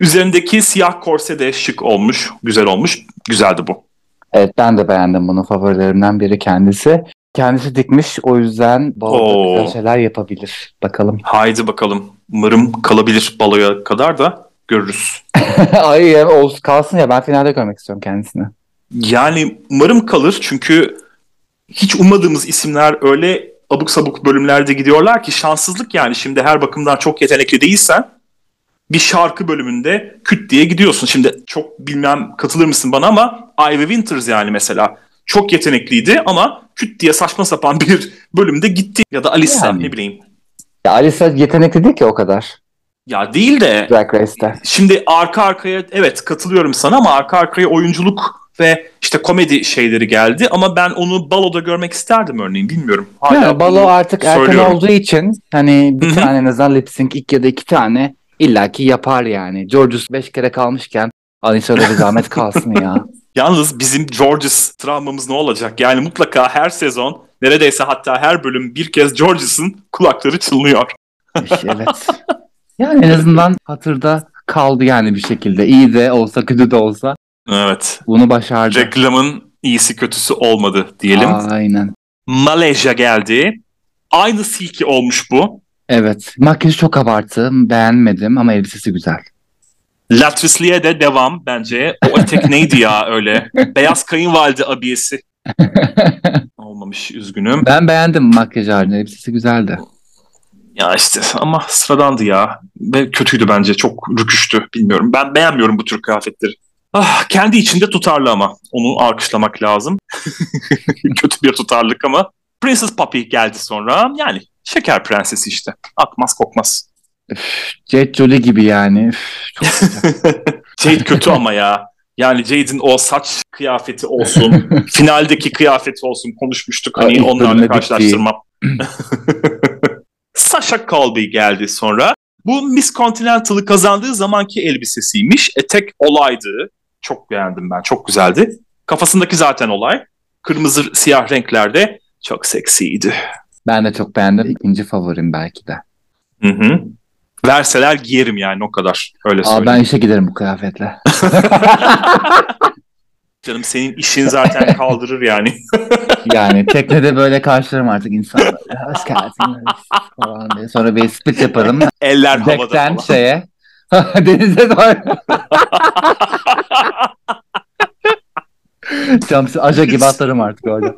Üzerindeki siyah korse de şık olmuş. Güzel olmuş. Güzeldi bu. Evet ben de beğendim bunu. Favorilerimden biri kendisi. Kendisi dikmiş o yüzden baloda Oo. güzel şeyler yapabilir. Bakalım. Haydi bakalım. Umarım kalabilir baloya kadar da görürüz. Ay ya, olsun kalsın ya ben finalde görmek istiyorum kendisini. Yani umarım kalır çünkü hiç ummadığımız isimler öyle abuk sabuk bölümlerde gidiyorlar ki şanssızlık yani şimdi her bakımdan çok yetenekli değilsen bir şarkı bölümünde küt diye gidiyorsun. Şimdi çok bilmem katılır mısın bana ama Ivy Winters yani mesela çok yetenekliydi ama küt diye saçma sapan bir bölümde gitti. Ya da Alisa Yani. ne bileyim. Ya Alisa yetenekli değil ki o kadar. Ya değil de Drag Race'te. Şimdi arka arkaya evet katılıyorum sana ama arka arkaya oyunculuk ve işte komedi şeyleri geldi ama ben onu baloda görmek isterdim örneğin bilmiyorum. Hala Yani balo artık erken olduğu için hani bir Hı hı. tane azından lip sync ilk ya da iki tane illaki yapar yani. Georges beş kere kalmışken öyle bir zahmet kalsın ya. Yalnız bizim Georges travmamız ne olacak? Yani mutlaka her sezon neredeyse hatta her bölüm bir kez Georges'ın kulakları çınlıyor. evet. Yani en azından hatırda kaldı yani bir şekilde. İyi de olsa kötü de olsa Evet. bunu başardı. Reklamın iyisi kötüsü olmadı diyelim. Aynen. Malezya geldi. Aynı silki olmuş bu. Evet. Makyajı çok abartı. Beğenmedim ama elbisesi güzel. Latrisli'ye de devam bence. O etek neydi ya öyle? Beyaz kayınvalide abiyesi. Olmamış üzgünüm. ben beğendim makyaj halini. Elbisesi güzeldi. Ya işte ama sıradandı ya. Ve kötüydü bence. Çok rüküştü. Bilmiyorum. Ben beğenmiyorum bu tür kıyafetleri. Ah, kendi içinde tutarlı ama. Onu alkışlamak lazım. Kötü bir tutarlılık ama. Princess Poppy geldi sonra. Yani şeker prensesi işte. Akmaz kokmaz. Jet Jolie gibi yani. Üf, çok. Jade kötü ama ya. Yani Jade'in o saç kıyafeti olsun, finaldeki kıyafeti olsun konuşmuştuk. Hani ilk onlarla karşılaştırmam. Sasha Colby geldi sonra. Bu Miss Continental'ı kazandığı zamanki elbisesiymiş. Etek olaydı. Çok beğendim ben. Çok güzeldi. Kafasındaki zaten olay. Kırmızı siyah renklerde çok seksiydi. ben de çok beğendim. İkinci favorim belki de. Hı hı. Verseler giyerim yani o kadar. Öyle Aa, söyleyeyim. ben işe giderim bu kıyafetle. Canım senin işin zaten kaldırır yani. Yani teknede böyle karşılarım artık insanları. Hoş geldiniz falan diye. Sonra bir split yaparım. Eller havada falan. şeye. Denize doğru. Camsı aja gibi atarım artık orada.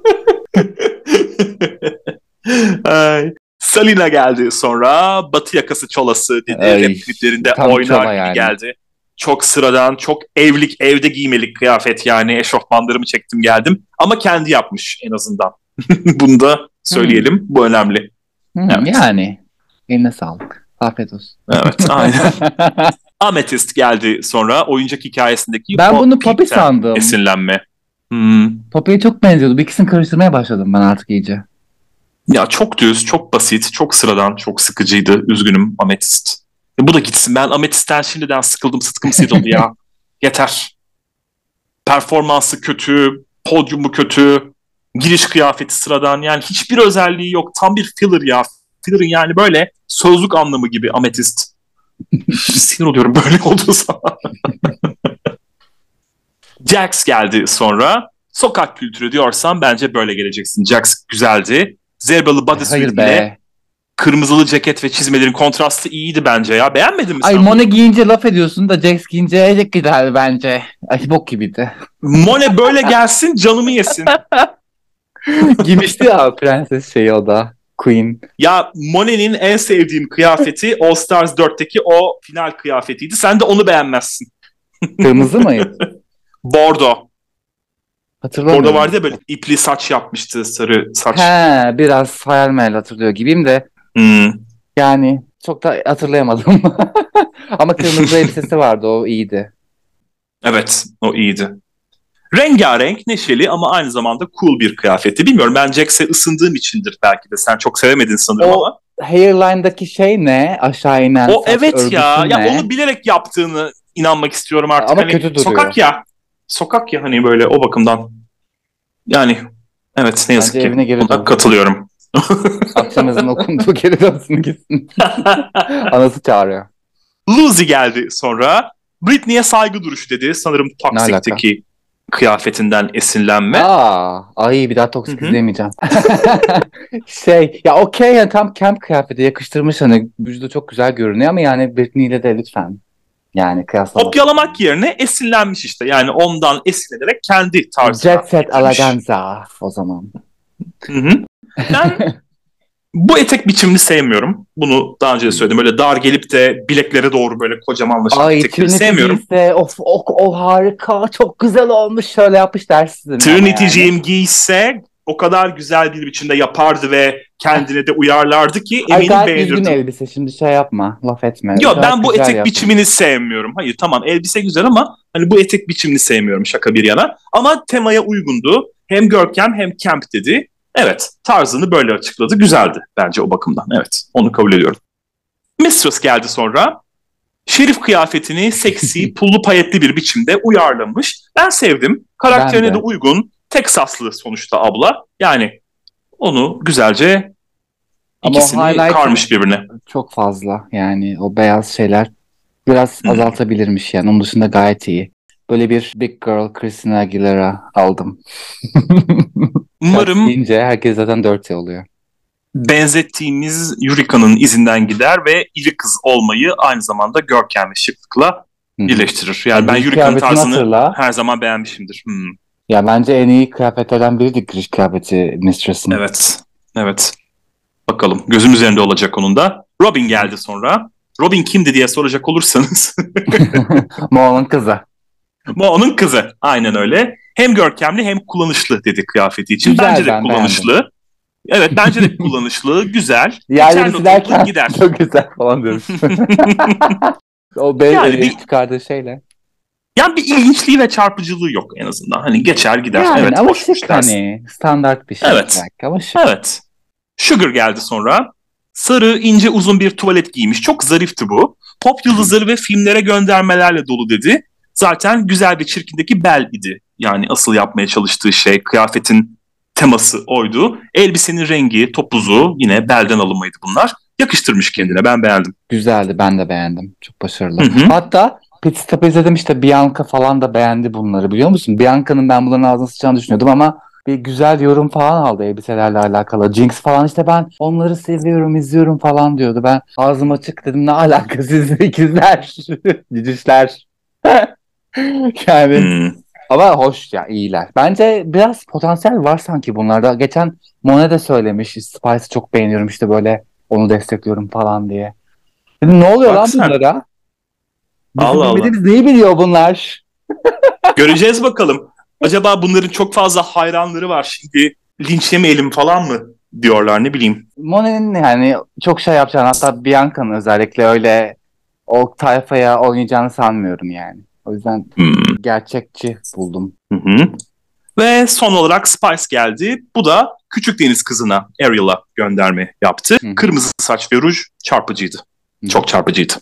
Ay. Salina geldi sonra. Batı yakası çolası dedi. Ay, Rap kliplerinde oynar yani. geldi. Çok sıradan, çok evlik, evde giymelik kıyafet yani. Eşofmanlarımı çektim geldim. Ama kendi yapmış en azından. Bunu da söyleyelim. Bu önemli. Hı, Evet. Yani. Eline sağlık. Afiyet olsun. Evet, aynen. Amethyst geldi sonra. Oyuncak hikayesindeki ben bunu Poppy sandım. Esinlenme. Hmm. Poppy'ye çok benziyordu. Bir ikisini karıştırmaya başladım ben artık iyice. Ya çok düz, çok basit, çok sıradan, çok sıkıcıydı. Üzgünüm Ametist. E bu da gitsin. Ben Ametist'ten şimdiden sıkıldım, sıtkım sıyrıldı ya. Yeter. Performansı kötü, podyumu kötü, giriş kıyafeti sıradan. Yani hiçbir özelliği yok. Tam bir filler ya. Filler'ın yani böyle sözlük anlamı gibi Ametist. Sinir oluyorum böyle olduğu zaman. Jax geldi sonra. Sokak kültürü diyorsan bence böyle geleceksin. Jax güzeldi. Zerbalı bodysuit ile kırmızılı ceket ve çizmelerin kontrastı iyiydi bence ya. Beğenmedin mi Ay sen? Mone giyince laf ediyorsun da Jax giyince çok güzeldi bence. Ay bok gibiydi. Mone böyle gelsin canımı yesin. Giymişti ya prenses şeyi o da. Queen. Ya Mone'nin en sevdiğim kıyafeti All Stars 4'teki o final kıyafetiydi. Sen de onu beğenmezsin. Kırmızı mıydı? Bordo. Hatırlamıyorum. Bordo vardı ya böyle ipli saç yapmıştı sarı saç. He biraz hayal meyal hatırlıyor gibiyim de Hmm. yani çok da hatırlayamadım. Ama kırmızı elbisesi vardı o iyiydi. Evet o iyiydi. Rengarenk, neşeli ama aynı zamanda cool bir kıyafeti. Bilmiyorum ben Jax'e ısındığım içindir belki de. Sen çok sevemedin sanırım O ama. Hairline'daki şey ne? Aşağı inen O evet ya. örgüsü Ya ne? onu bilerek yaptığını inanmak istiyorum artık. Ama Hani kötü duruyor. Sokak ya. Sokak ya hani böyle o bakımdan. Yani evet ne yazık Bence ki. evine geri Buna dön. katılıyorum. Akşam ezanı okunduğu geri dönsün gitsin. Anası çağırıyor. Lucy geldi sonra. Britney'e saygı duruşu dedi. Sanırım Toxic'teki kıyafetinden esinlenme. Aa, ay bir daha toksik Hı hı. izlemeyeceğim. şey ya okey ya tam camp kıyafeti yakıştırmış hani vücudu çok güzel görünüyor ama yani Britney ile de lütfen. Yani kıyaslama. Kopyalamak yerine esinlenmiş işte. Yani ondan esinlenerek kendi tarzına. Jet set eleganza o zaman. Hı hı. Ben bu etek biçimini sevmiyorum. Bunu daha önce de söyledim. Böyle dar gelip de bileklere doğru böyle kocamanlaşan Ay etekleri sevmiyorum. giyse of o, o harika çok güzel olmuş şöyle yapmış dersin. ama yani. Trinity'ciğim giyse o kadar güzel bir biçimde yapardı ve kendine de uyarlardı ki Ay eminim düzgün beğenirdim. elbise şimdi şey yapma laf etme. Yok ben bu etek yapmış. biçimini sevmiyorum. Hayır tamam elbise güzel ama hani bu etek biçimini sevmiyorum şaka bir yana. Ama temaya uygundu. Hem görkem hem camp dedi. Evet tarzını böyle açıkladı. Güzeldi bence o bakımdan. Evet onu kabul ediyorum. Mistress geldi sonra. Şerif kıyafetini seksi, pullu payetli bir biçimde uyarlamış. Ben sevdim. Karakterine Ben de. de uygun. Teksaslı sonuçta abla. Yani onu güzelce Ama ikisini karmış birbirine. Çok fazla yani o beyaz şeyler biraz Hı. azaltabilirmiş yani onun dışında gayet iyi. Böyle bir Big Girl Christina Aguilera aldım. Umarım Deyince herkes zaten dirty oluyor. benzettiğimiz Yurika'nın izinden gider ve iri kız olmayı aynı zamanda görkem ve şıklıkla birleştirir. Yani ben Yurika'nın tarzını hatırla. her zaman beğenmişimdir. Hmm, Ya bence en iyi kıyafetlerden biri de giriş kıyafeti Mistress'ın. evet, evet. Bakalım gözüm üzerinde olacak onun da. Robin geldi sonra. Robin kimdi diye soracak olursanız. Moğol'un kızı. Bu onun kızı. Aynen öyle. Hem görkemli hem kullanışlı dedi kıyafeti için. Güzel, bence de ben kullanışlı. Evet bence de kullanışlı. Güzel. Geçen silerken gider. çok güzel falan diyoruz. o be Yani bir- çıkardığı şeyle. Yani bir ilginçliği ve çarpıcılığı yok en azından. Hani geçer gider. Yani evet, ama hoşmuş şık hani standart bir şey Evet. belki ama şık. Evet. Sugar geldi sonra. Sarı, ince, uzun bir tuvalet giymiş. Çok zarifti bu. Pop yıldızları ve filmlere göndermelerle dolu dedi. Zaten güzel bir çirkindeki bel idi. Yani asıl yapmaya çalıştığı şey kıyafetin teması oydu. Elbisenin rengi, topuzu yine belden alınmaydı bunlar. yakıştırmış kendine. Ben beğendim. Güzeldi ben de beğendim. Çok başarılı. Hı hı. Hatta Pit Stop'u izledim işte Bianca falan da beğendi bunları biliyor musun? Bianca'nın ben bunların ağzına sıçacağını düşünüyordum ama bir güzel yorum falan aldı elbiselerle alakalı. Jinx falan işte ben onları seviyorum izliyorum falan diyordu. Ben ağzım açık dedim ne alaka siz ikizler, cicişler. yani Hmm. ama hoş ya iyiler. Bence biraz potansiyel var sanki bunlarda. Geçen Monet de söylemiş Spice'ı çok beğeniyorum işte böyle onu destekliyorum falan diye. Dedim, ne oluyor Bak lan bunlara? Bizim Allah Allah. neyi biliyor bunlar? Göreceğiz bakalım. Acaba bunların çok fazla hayranları var şimdi linçlemeyelim falan mı diyorlar ne bileyim. Monet'in yani çok şey yapacağını hatta Bianca'nın özellikle öyle o tayfaya oynayacağını sanmıyorum yani. O yüzden Hmm. gerçekçi buldum. Hı hı. Ve son olarak Spice geldi. Bu da küçük deniz kızına Ariel'a gönderme yaptı. Hı hı. Kırmızı saç ve ruj çarpıcıydı. Hı. Çok çarpıcıydı.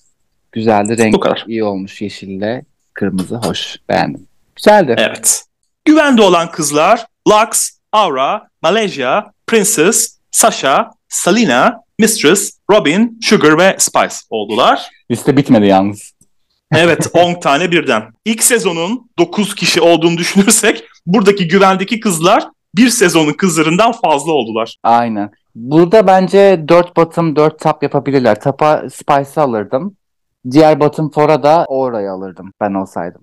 Güzeldi renk Bu kadar. iyi olmuş yeşille kırmızı hoş beğendim. Güzeldi. Evet. Güvende olan kızlar Lux, Aura, Malaysia, Princess, Sasha, Salina, Mistress, Robin, Sugar ve Spice oldular. Liste bitmedi yalnız. Evet 10 tane birden. İlk sezonun 9 kişi olduğunu düşünürsek buradaki güvendeki kızlar bir sezonun kızlarından fazla oldular. Aynen. Burada bence 4 bottom 4 top yapabilirler. Tapa Spice'ı alırdım. Diğer bottom four'a da Aura'yı alırdım ben olsaydım.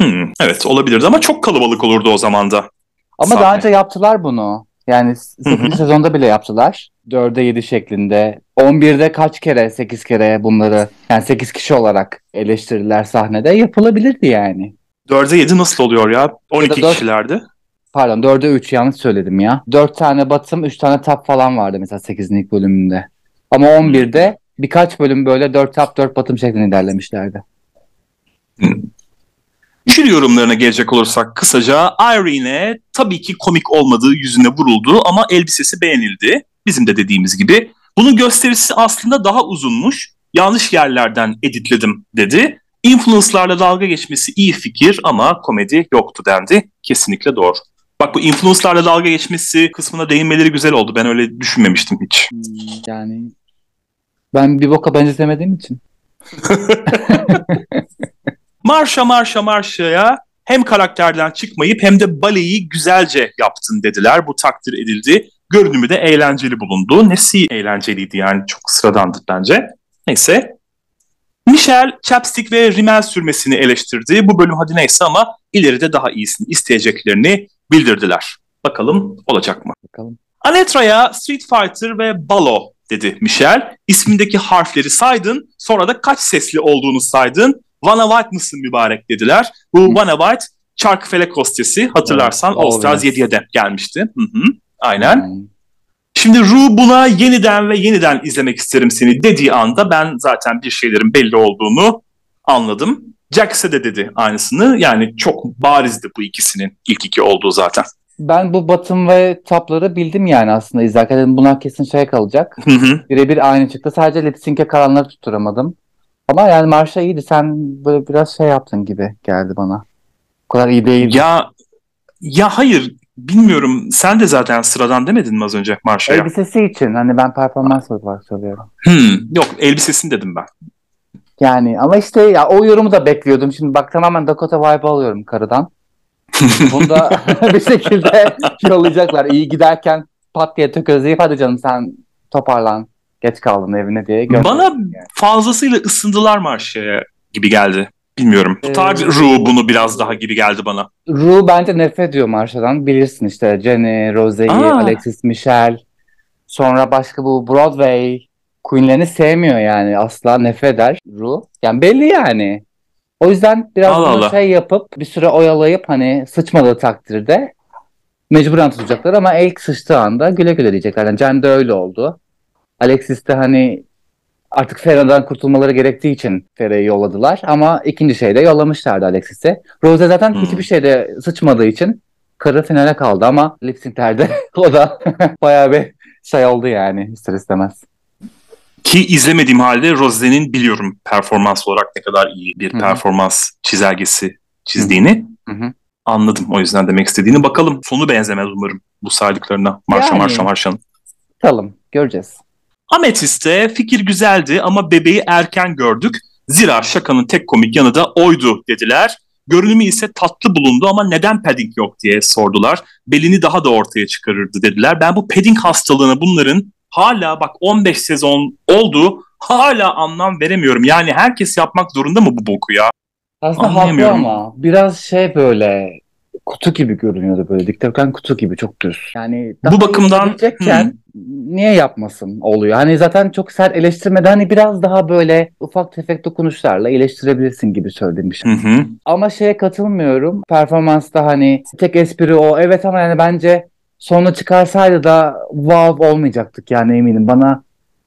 Hmm, evet olabilirdi ama çok kalabalık olurdu o zaman da. Ama Sahne. daha önce yaptılar bunu. Yani 8. sezonda bile yaptılar. 4'e 7 şeklinde. 11'de kaç kere 8 kere bunları yani 8 kişi olarak eleştirdiler sahnede. Yapılabilirdi yani. 4'e 7 nasıl oluyor ya? 12 dört- kişilerdi. Pardon 4'e 3 yanlış söyledim ya. 4 tane bottom 3 tane top falan vardı mesela 8'in ilk bölümünde. Ama 11'de birkaç bölüm böyle 4 top 4 bottom şeklinde ilerlemişlerdi. Jüri yorumlarına gelecek olursak kısaca Irene tabii ki komik olmadığı yüzüne vuruldu ama elbisesi beğenildi. Bizim de dediğimiz gibi. Bunun gösterisi aslında daha uzunmuş. Yanlış yerlerden editledim dedi. Influence'larla dalga geçmesi iyi fikir ama komedi yoktu dendi. Kesinlikle doğru. Bak bu influence'larla dalga geçmesi kısmına değinmeleri güzel oldu. Ben öyle düşünmemiştim hiç. Yani ben bir boka benzetemediğim için. Marşa marşa marşaya hem karakterden çıkmayıp hem de baleyi güzelce yaptın dediler. Bu takdir edildi. Görünümü de eğlenceli bulundu. Nesi eğlenceliydi yani çok sıradandı bence. Neyse. Michelle chapstick ve rimel sürmesini eleştirdi. Bu bölüm hadi neyse ama ileride daha iyisini isteyeceklerini bildirdiler. Bakalım olacak mı? Bakalım. Anetra'ya Street Fighter ve Balo dedi Michelle. İsmindeki harfleri saydın, sonra da kaç sesli olduğunu saydın. Vanna White mısın mübarek dediler. Bu Hı. Vanna White Çarkıfelek hostesi hatırlarsan Evet, All Stars All 7'ye de gelmişti. Hı hı, aynen. Yani Şimdi Ru buna yeniden ve yeniden izlemek isterim seni dediği anda ben zaten bir şeylerin belli olduğunu anladım. Jax'e de dedi aynısını. Yani çok barizdi bu ikisinin ilk iki olduğu zaten. Ben bu bottom ve topları bildim yani aslında izlerken dedim bunlar kesin şey kalacak. Birebir aynı çıktı. Sadece lip sync'e kalanları tutturamadım. Ama yani Marşa iyiydi. Sen böyle biraz şey yaptın gibi geldi bana. O kadar iyi değil. Ya ya hayır bilmiyorum. Sen de zaten sıradan demedin mi az önce Marşa'ya? Elbisesi için hani ben performans olarak söylüyorum. Hmm, yok elbisesini dedim ben. Yani ama işte ya o yorumu da bekliyordum. Şimdi bak tamamen Dakota vibe alıyorum karıdan. Bunu da bir şekilde yollayacaklar. İyi giderken pat diye tökezleyip hadi canım sen toparlan. Geç kaldın evine diye. Bana yani. fazlasıyla ısındılar Marşa'ya gibi geldi. Bilmiyorum. Ee, Tutar Ru bunu biraz daha gibi geldi bana. Ru bence nefret ediyor Marsha'dan. Bilirsin işte Jenny, Rose'yi. Alexis Michelle. Sonra başka bu Broadway Queen'lerini sevmiyor yani. Asla nefret eder Ru. Yani belli yani. O yüzden biraz Allah bunu Allah. şey yapıp bir süre oyalayıp hani sıçmadığı takdirde mecburen tutacaklar ama ilk sıçtığı anda güle güle diyecekler. Yani Jen de öyle oldu. Alexis de hani artık Fera'dan kurtulmaları gerektiği için Fera'yı yolladılar ama ikinci şeyde yollamışlardı Alexis'i. Rose zaten Hmm. hiçbir şeyde sıçmadığı için karı finale kaldı ama lip sync'lerde o da bayağı bir şey oldu yani ister istemez. Ki izlemediğim halde Rose'nin biliyorum performans olarak ne kadar iyi bir Hı hı. performans çizelgesi çizdiğini. Hı hı. Anladım o yüzden demek istediğini. Bakalım sonu benzemez umarım bu saydıklarına. Marşa Yani. marşa marşanın. Bakalım göreceğiz. Amethyst'te fikir güzeldi ama bebeği erken gördük. Zira şakanın tek komik yanı da oydu dediler. Görünümü ise tatlı bulundu ama neden padding yok diye sordular. Belini daha da ortaya çıkarırdı dediler. Ben bu padding hastalığına bunların hala bak 15 sezon oldu hala anlam veremiyorum. Yani herkes yapmak zorunda mı bu boku ya? Aslında haklı ama biraz şey böyle kutu gibi görünüyordu böyle dikdörtgen kutu gibi çok düz. Yani Bu bakımdan- olabilecekken niye yapmasın oluyor. Hani zaten çok sert eleştirmeden hani biraz daha böyle ufak tefek dokunuşlarla eleştirebilirsin gibi. Hı hı. Ama şeye katılmıyorum. Performansta hani tek espri o. Evet ama yani bence sonra çıkarsaydı da wow olmayacaktık yani eminim. Bana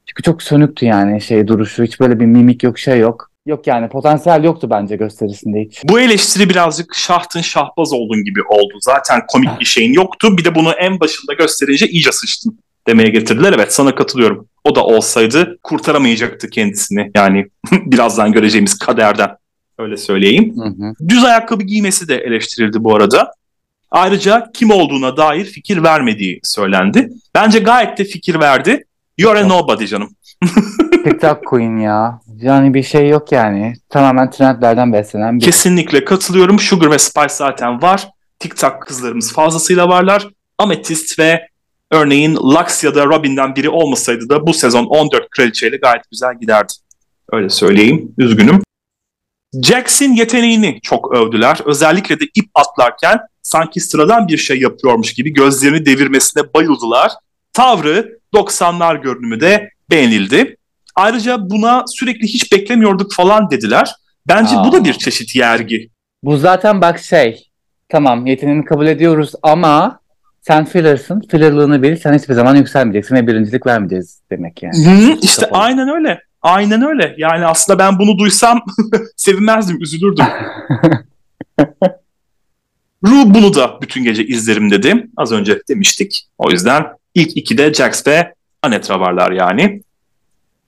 çünkü çok sönüktü yani şey duruşu. Hiç böyle bir mimik yok şey yok. Yok yani potansiyel yoktu bence gösterisinde hiç. Bu eleştiri birazcık şahtın şahbaz oldun gibi oldu. Zaten komik bir şeyin yoktu. Bir de bunu en başında gösterince iyice sıçtın demeye getirdiler. Evet sana katılıyorum. O da olsaydı kurtaramayacaktı kendisini. Yani birazdan göreceğimiz kaderden. Öyle söyleyeyim. Hı hı. Düz ayakkabı giymesi de eleştirildi bu arada. Ayrıca kim olduğuna dair fikir vermediği söylendi. Bence gayet de fikir verdi. You're a nobody canım. TikTok Queen ya. Yani bir şey yok yani. Tamamen trendlerden beslenen bir. Kesinlikle katılıyorum. Sugar ve Spice zaten var. TikTok kızlarımız fazlasıyla varlar. Amethyst ve örneğin Lux ya da Robin'den biri olmasaydı da bu sezon 14 kraliçeyle gayet güzel giderdi. Öyle söyleyeyim. Üzgünüm. Jax'in yeteneğini çok övdüler. Özellikle de ip atlarken sanki sıradan bir şey yapıyormuş gibi gözlerini devirmesine bayıldılar. Tavrı 90'lar görünümü de beğenildi. Ayrıca buna sürekli hiç beklemiyorduk falan dediler. Bence bu da Aa. bir çeşit yergi. Bu zaten bak şey. Tamam yeteneğini kabul ediyoruz ama sen fillersın. Fillerlığını bil. Sen hiçbir zaman yükselmeyeceksin ve birincilik vermeyeceğiz demek yani. Hı, işte Kapalı. aynen öyle. Aynen öyle. Yani aslında ben bunu duysam sevinmezdim, üzülürdüm. Ru bunu da bütün gece izlerim dedi. Az önce demiştik. O yüzden ilk ikide Jax ve Anetra varlar yani.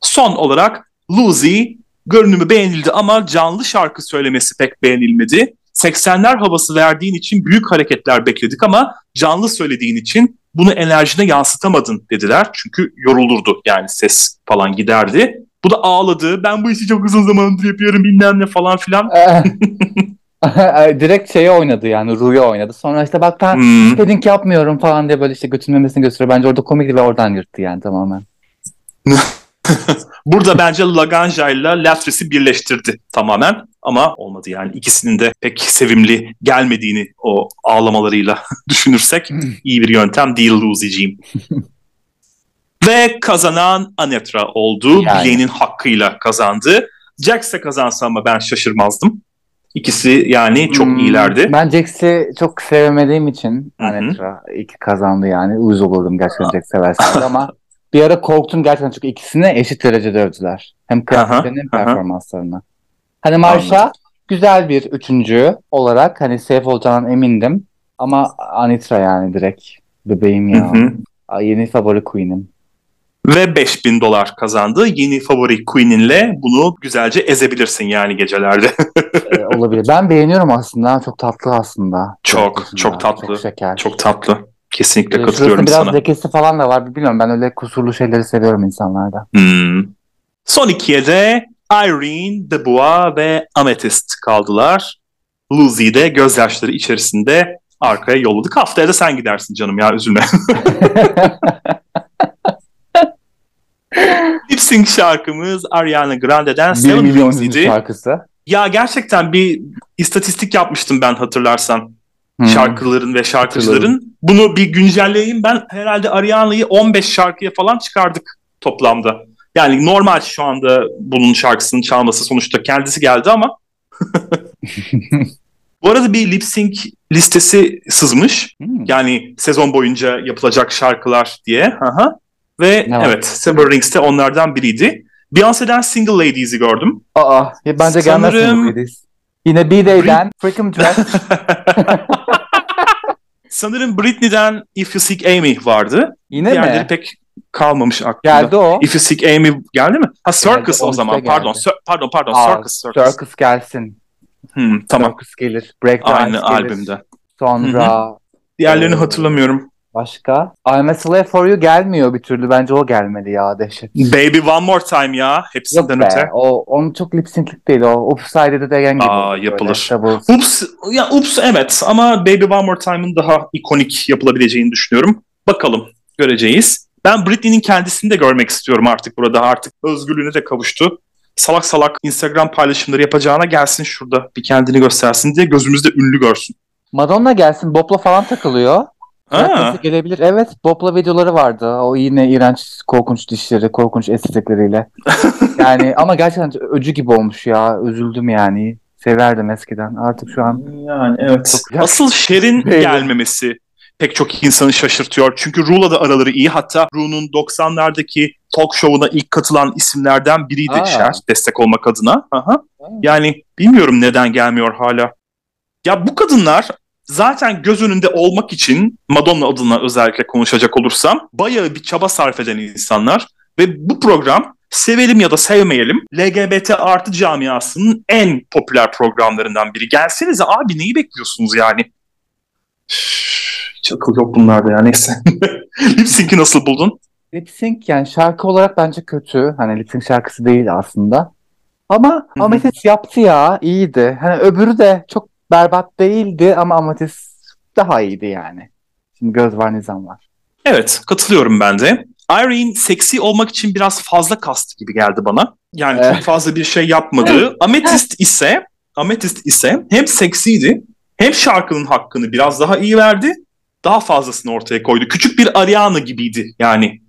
Son olarak Lucy görünümü beğenildi ama canlı şarkı söylemesi pek beğenilmedi. 80'ler havası verdiğin için büyük hareketler bekledik ama canlı söylediğin için bunu enerjine yansıtamadın dediler. Çünkü yorulurdu yani ses falan giderdi. Bu da ağladı. Ben bu işi çok uzun zamandır yapıyorum bilmem ne falan filan. Direkt şeye oynadı yani Ru'ya oynadı. Sonra işte bak ben Hmm. padding yapmıyorum falan diye böyle işte götürmemesini gösteriyor. Bence orada komikti ve oradan yırttı yani tamamen. Burada bence Laganja ile Latris'i birleştirdi tamamen ama olmadı yani ikisinin de pek sevimli gelmediğini o ağlamalarıyla düşünürsek iyi bir yöntem değil Lucy'ciğim. Ve kazanan Anetra oldu. Yani. Bileğinin hakkıyla kazandı. Jax de kazansa ama ben şaşırmazdım. İkisi yani çok Hmm, iyilerdi. Ben Jax'i çok sevmediğim için. Anetra iki kazandı yani. Uyuz olurdum gerçekten Jax severseniz ama bir ara korktum gerçekten çünkü ikisini eşit derecede övdüler. Hem kıyafetlerini hem performanslarını. Hani Marsha Anladım. güzel bir üçüncü olarak hani safe olacağından emindim. Ama Anitra yani direkt bebeğim ya. Hı hı. Yeni favori queen'im. Ve 5000 dolar kazandı. Yeni favori Queen'inle bunu güzelce ezebilirsin yani gecelerde. Ee, olabilir. Ben beğeniyorum aslında. Çok tatlı aslında. Çok, Çok çok tatlı. Çok şeker. Çok tatlı. Kesinlikle Ee, katılıyorum biraz sana. lekesi falan da var. Bilmiyorum ben öyle kusurlu şeyleri seviyorum insanlarda. Hmm. Son ikiye de Irene, Dubois ve Amethyst kaldılar. Lucy'yi de gözyaşları içerisinde arkaya yolladık. Haftaya da sen gidersin canım ya üzülme. Lip sync şarkımız Ariana Grande'den 1 Seven milyon idi. şarkısı. Ya gerçekten bir istatistik yapmıştım ben hatırlarsan. Hmm. Şarkıların ve şarkıcıların. Bunu bir güncelleyeyim. Ben herhalde Ariana'yı 15 şarkıya falan çıkardık toplamda. Yani normal şu anda bunun şarkısının çalması sonuçta kendisi geldi ama bu arada bir lip sync listesi sızmış. Hmm. Yani sezon boyunca yapılacak şarkılar diye. Aha. Ve Ne evet Seven Rings de onlardan biriydi. Beyoncé'den Single Ladies'i gördüm. Aa, ya bence gelmez Sanırım- mi Ladies? Yine B-Day'den Freakum Dress. Sanırım Britney'den If You Seek Amy vardı. Yine Diğerleri mi? pek kalmamış aklımda. Geldi o. If You Seek Amy geldi mi? Ha Circus o 12'de zaman. geldi. Pardon. Cir- pardon pardon. Aa, Circus Circus. Circus gelsin. Hmm, tamam. Circus gelir. Breakdance Aynı gelir. albümde. Sonra Diğerlerini Ee, hatırlamıyorum. Başka? I'm a Slave for You gelmiyor bir türlü. Bence o gelmeli ya dehşet. Baby One More Time ya. Yok Hepsinden be. öte. O, onun çok lip sync'lik değil. O Upside'de de gibi. Aa, böyle yapılır. double- Ups, ya ups evet ama Baby One More Time'ın daha ikonik yapılabileceğini düşünüyorum. Bakalım göreceğiz. Ben Britney'nin kendisini de görmek istiyorum artık burada. Artık özgürlüğüne de kavuştu. Salak salak Instagram paylaşımları yapacağına gelsin şurada bir kendini göstersin diye gözümüzde ünlü görsün. Madonna gelsin. Bob'la falan takılıyor. Ha, gelebilir. Evet Bob'la videoları vardı. O yine iğrenç korkunç dişleri, korkunç estetikleriyle. yani ama gerçekten öcü gibi olmuş ya. Üzüldüm yani. Severdim eskiden. Artık şu an yani evet. Çok- Asıl Öyle. gelmemesi pek çok insanı şaşırtıyor. Çünkü Ru'la da araları iyi. Hatta Ru'nun 90'lardaki talk show'una ilk katılan isimlerden biriydi Aa. Cher destek olmak adına. Aha. Yani bilmiyorum neden gelmiyor hala. Ya bu kadınlar zaten göz önünde olmak için Madonna adına özellikle konuşacak olursam bayağı bir çaba sarf eden insanlar ve bu program sevelim ya da sevmeyelim LGBT artı camiasının en popüler programlarından biri. Gelsenize abi neyi bekliyorsunuz yani? Hiç akıl yok bunlarda ya neyse. Lip Sync'i nasıl buldun? Lip sync yani şarkı olarak bence kötü. Hani lip sync şarkısı değil aslında. Ama hı. Amethyst yaptı ya. iyiydi. Hani öbürü de çok berbat değildi ama Amethyst daha iyiydi yani. Şimdi göz var nizam var. Evet, katılıyorum ben de. Irene seksi olmak için biraz fazla kastı gibi geldi bana. Yani çok fazla bir şey yapmadı. Amethyst ise Amethyst ise hem seksiydi hem şarkının hakkını biraz daha iyi verdi. Daha fazlasını ortaya koydu. Küçük bir Ariana gibiydi yani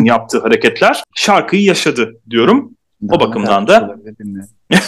hı. yaptığı hareketler. Şarkıyı yaşadı diyorum. Daha bakımdan da-.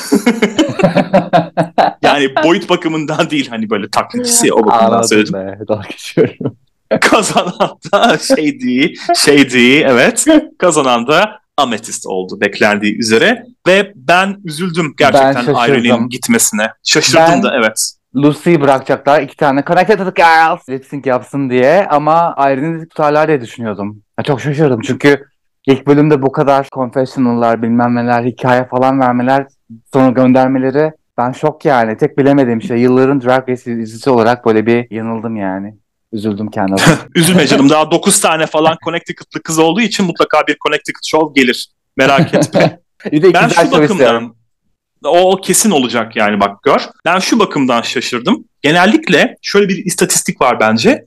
Yani boyut bakımından değil hani böyle taklitçisi o bakımdan Anladım söyledim. be. Dalga geçiyorum. Kazanan da şeydi, şeydi evet. Kazanan da Amethyst oldu beklendiği üzere. Ve ben üzüldüm gerçekten. Irene'in gitmesine. Şaşırdım Ben- da evet. Lucy'yi bırakacaklar. iki tane Connected Girls lip sync yapsın diye. Ama Irene'i tutarlar diye düşünüyordum. Ya çok şaşırdım çünkü ilk bölümde bu kadar confessional'lar bilmem neler hikaye falan vermeler sonra göndermeleri ben şok yani. Tek bilemediğim şey yılların Drag Race izleyicisi olarak böyle bir yanıldım yani. Üzüldüm kendime. Üzülme canım daha 9 tane falan Connecticut'lı kız olduğu için mutlaka bir Connecticut show gelir. Merak etme. bir de ben şu bakımdan o kesin olacak yani bak gör. Ben şu bakımdan şaşırdım. Genellikle şöyle bir istatistik var bence.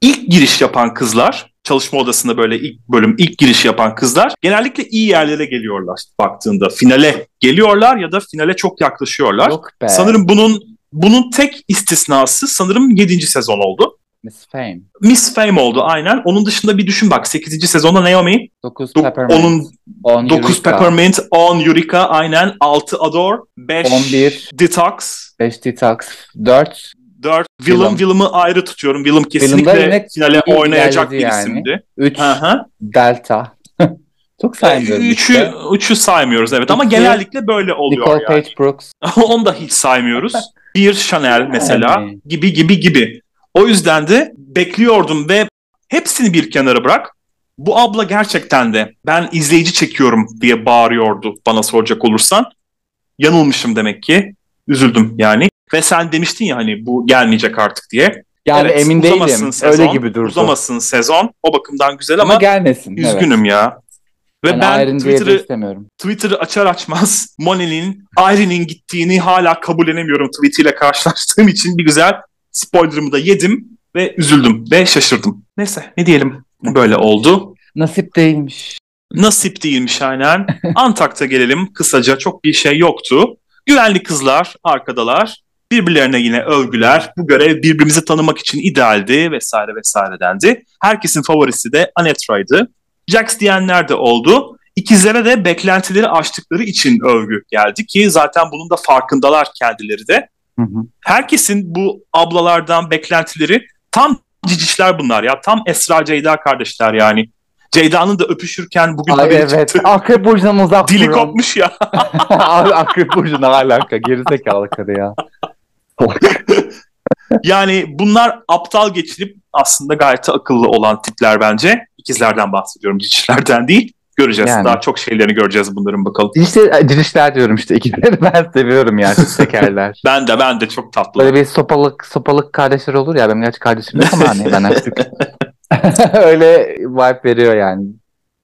İlk giriş yapan kızlar, çalışma odasında böyle ilk bölüm ilk giriş yapan kızlar genellikle iyi yerlere geliyorlar baktığında. Finale geliyorlar ya da finale çok yaklaşıyorlar. Yok be. Sanırım bunun bunun tek istisnası sanırım 7. sezon oldu. Miss Fame. Miss Fame oldu aynen. Onun dışında bir düşün bak 8. sezonda Naomi, 9 do- Peppermint. onun 10 9 Eureka, Peppermint, 10 Eureka aynen, 6 Adore, 5 11. Detox, 5 Detox. 4 4 Willem. Willem. Willem'ı ayrı tutuyorum. Willem kesinlikle finale oynayacak bir yani. isimdi. 3 Hı hı. Delta. Çok saymıyorum Üçü, işte. üçü saymıyoruz evet ama İki, genellikle böyle oluyor Nicole yani. Page Brooks. Onu da hiç saymıyoruz. Bir Chanel mesela Yani. gibi gibi gibi. O yüzden de bekliyordum ve hepsini bir kenara bırak. Bu abla gerçekten de ben izleyici çekiyorum diye bağırıyordu bana soracak olursan. Yanılmışım demek ki. Üzüldüm yani. Ve sen demiştin ya hani bu gelmeyecek artık diye. Yani Evet, emin değilim. sezon, Öyle gibi durdu. Uzamasın sezon. O bakımdan güzel Ama, ama, gelmesin. evet. üzgünüm ya. Ve Ben, ben Twitter'ı istemiyorum. Twitter'ı açar açmaz Monel'in Irene'in gittiğini hala kabullenemiyorum tweetiyle karşılaştığım için bir güzel spoilerımı da yedim ve üzüldüm ve şaşırdım. Neyse ne diyelim böyle oldu. Nasip değilmiş. Nasip değilmiş aynen. Antak'ta gelelim kısaca çok bir şey yoktu. Güvenli kızlar arkadalar birbirlerine yine övgüler. Bu görev birbirimizi tanımak için idealdi vesaire vesaire dendi. Herkesin favorisi de Anetra'ydı. Jax diyenler de oldu. İkizlere de beklentileri aştıkları için övgü geldi ki zaten bunun da farkındalar kendileri de. Hı hı. Herkesin bu ablalardan beklentileri tam cicişler bunlar ya. Tam Esra Ceyda kardeşler yani. Ceyda'nın da öpüşürken bugün Ay evet. çıktı. Akrep Burcu'ndan uzak Dili durun. kopmuş ya. Akrep Burcu ne alaka? Gerizekalı karı ya. Yani bunlar aptal geçirip aslında gayet akıllı olan tipler bence. İkizlerden bahsediyorum, cicişlerden değil. Göreceğiz. Yani. Daha çok şeylerini göreceğiz bunların bakalım. İşte dirişler diyorum işte. İkizleri ben seviyorum yani. Tekerler. Ben de ben de çok tatlı. Böyle bir sopalık sopalık kardeşler olur ya. Benim gerçi kardeşim yok ama hani ben artık Öyle vibe veriyor yani.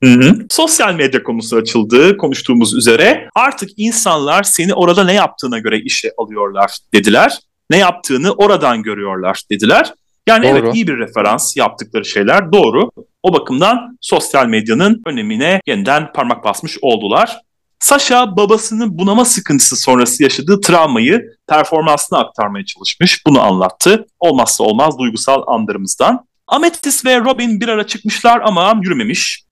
Hı hı. Sosyal medya konusu açıldı konuştuğumuz üzere. Artık insanlar seni orada ne yaptığına göre işe alıyorlar dediler. Ne yaptığını oradan görüyorlar dediler. Yani Doğru. evet iyi bir referans yaptıkları şeyler doğru. O bakımdan sosyal medyanın önemine yeniden parmak basmış oldular. Sasha babasının bunama sıkıntısı sonrası yaşadığı travmayı performansına aktarmaya çalışmış. Bunu anlattı. Olmazsa olmaz duygusal anlarımızdan. Amethyst ve Robin bir ara çıkmışlar ama yürümemiş.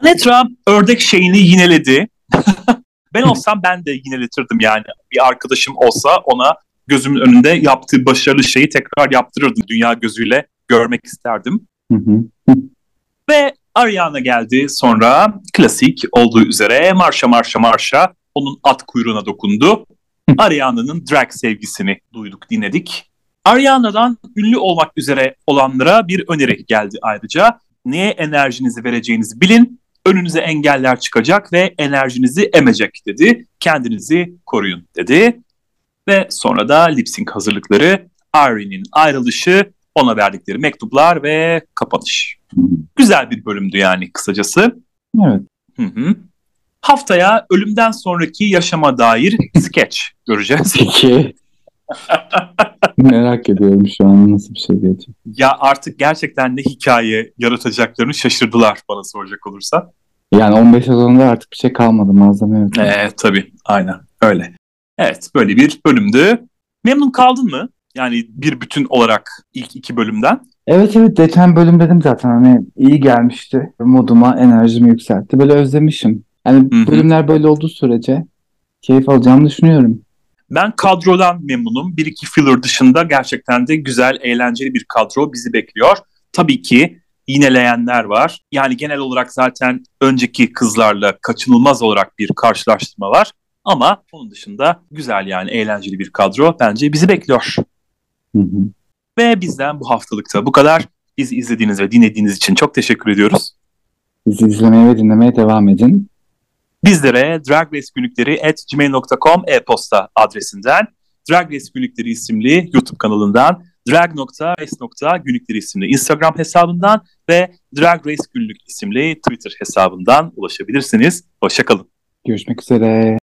Anetra ördek şeyini yineledi. ben olsam ben de yineletirdim yani. Bir arkadaşım olsa ona gözümün önünde yaptığı başarılı şeyi tekrar yaptırırdım. Dünya gözüyle görmek isterdim. Ve Ariana geldi sonra klasik olduğu üzere marşa marşa marşa onun at kuyruğuna dokundu. Ariana'nın drag sevgisini duyduk, dinledik. Ariana'dan ünlü olmak üzere olanlara bir öneri geldi ayrıca. Neye enerjinizi vereceğinizi bilin, önünüze engeller çıkacak ve enerjinizi emecek dedi. Kendinizi koruyun dedi. Ve sonra da lip sync hazırlıkları, Ari'nin ayrılışı, ona verdikleri mektuplar ve kapanış. Güzel bir bölümdü yani kısacası. Evet. Hı hı. Haftaya ölümden sonraki yaşama dair sketch göreceğiz. Peki. Merak ediyorum şu an nasıl bir şey gelecek. Ya artık gerçekten ne hikaye yaratacaklarını şaşırdılar bana soracak olursa. Yani 15 sezonda artık bir şey kalmadı malzeme yok. Ee, tabii aynen öyle. Evet böyle bir bölümdü. Memnun kaldın mı? Yani bir bütün olarak ilk iki bölümden. Evet evet geçen bölüm dedim zaten hani iyi gelmişti. Moduma enerjimi yükseltti. Böyle özlemişim. Yani Hı hı. bölümler böyle olduğu sürece keyif alacağımı düşünüyorum. Ben kadrodan memnunum. Bir iki filler dışında gerçekten de güzel, eğlenceli bir kadro bizi bekliyor. Tabii ki yineleyenler var. Yani genel olarak zaten önceki kızlarla kaçınılmaz olarak bir karşılaştırma var. Ama onun dışında güzel yani eğlenceli bir kadro bence bizi bekliyor. Hı hı. Ve bizden bu haftalıkta bu kadar. Bizi izlediğiniz ve dinlediğiniz için çok teşekkür ediyoruz. Bizi izlemeye ve dinlemeye devam edin. Bizlere dragracegünlükleri.gmail.com e-posta adresinden, Drag Race Günlükleri isimli YouTube kanalından, drag.race.günlükleri isimli Instagram hesabından ve Drag Race Günlük isimli Twitter hesabından ulaşabilirsiniz. Hoşçakalın. Görüşmek üzere.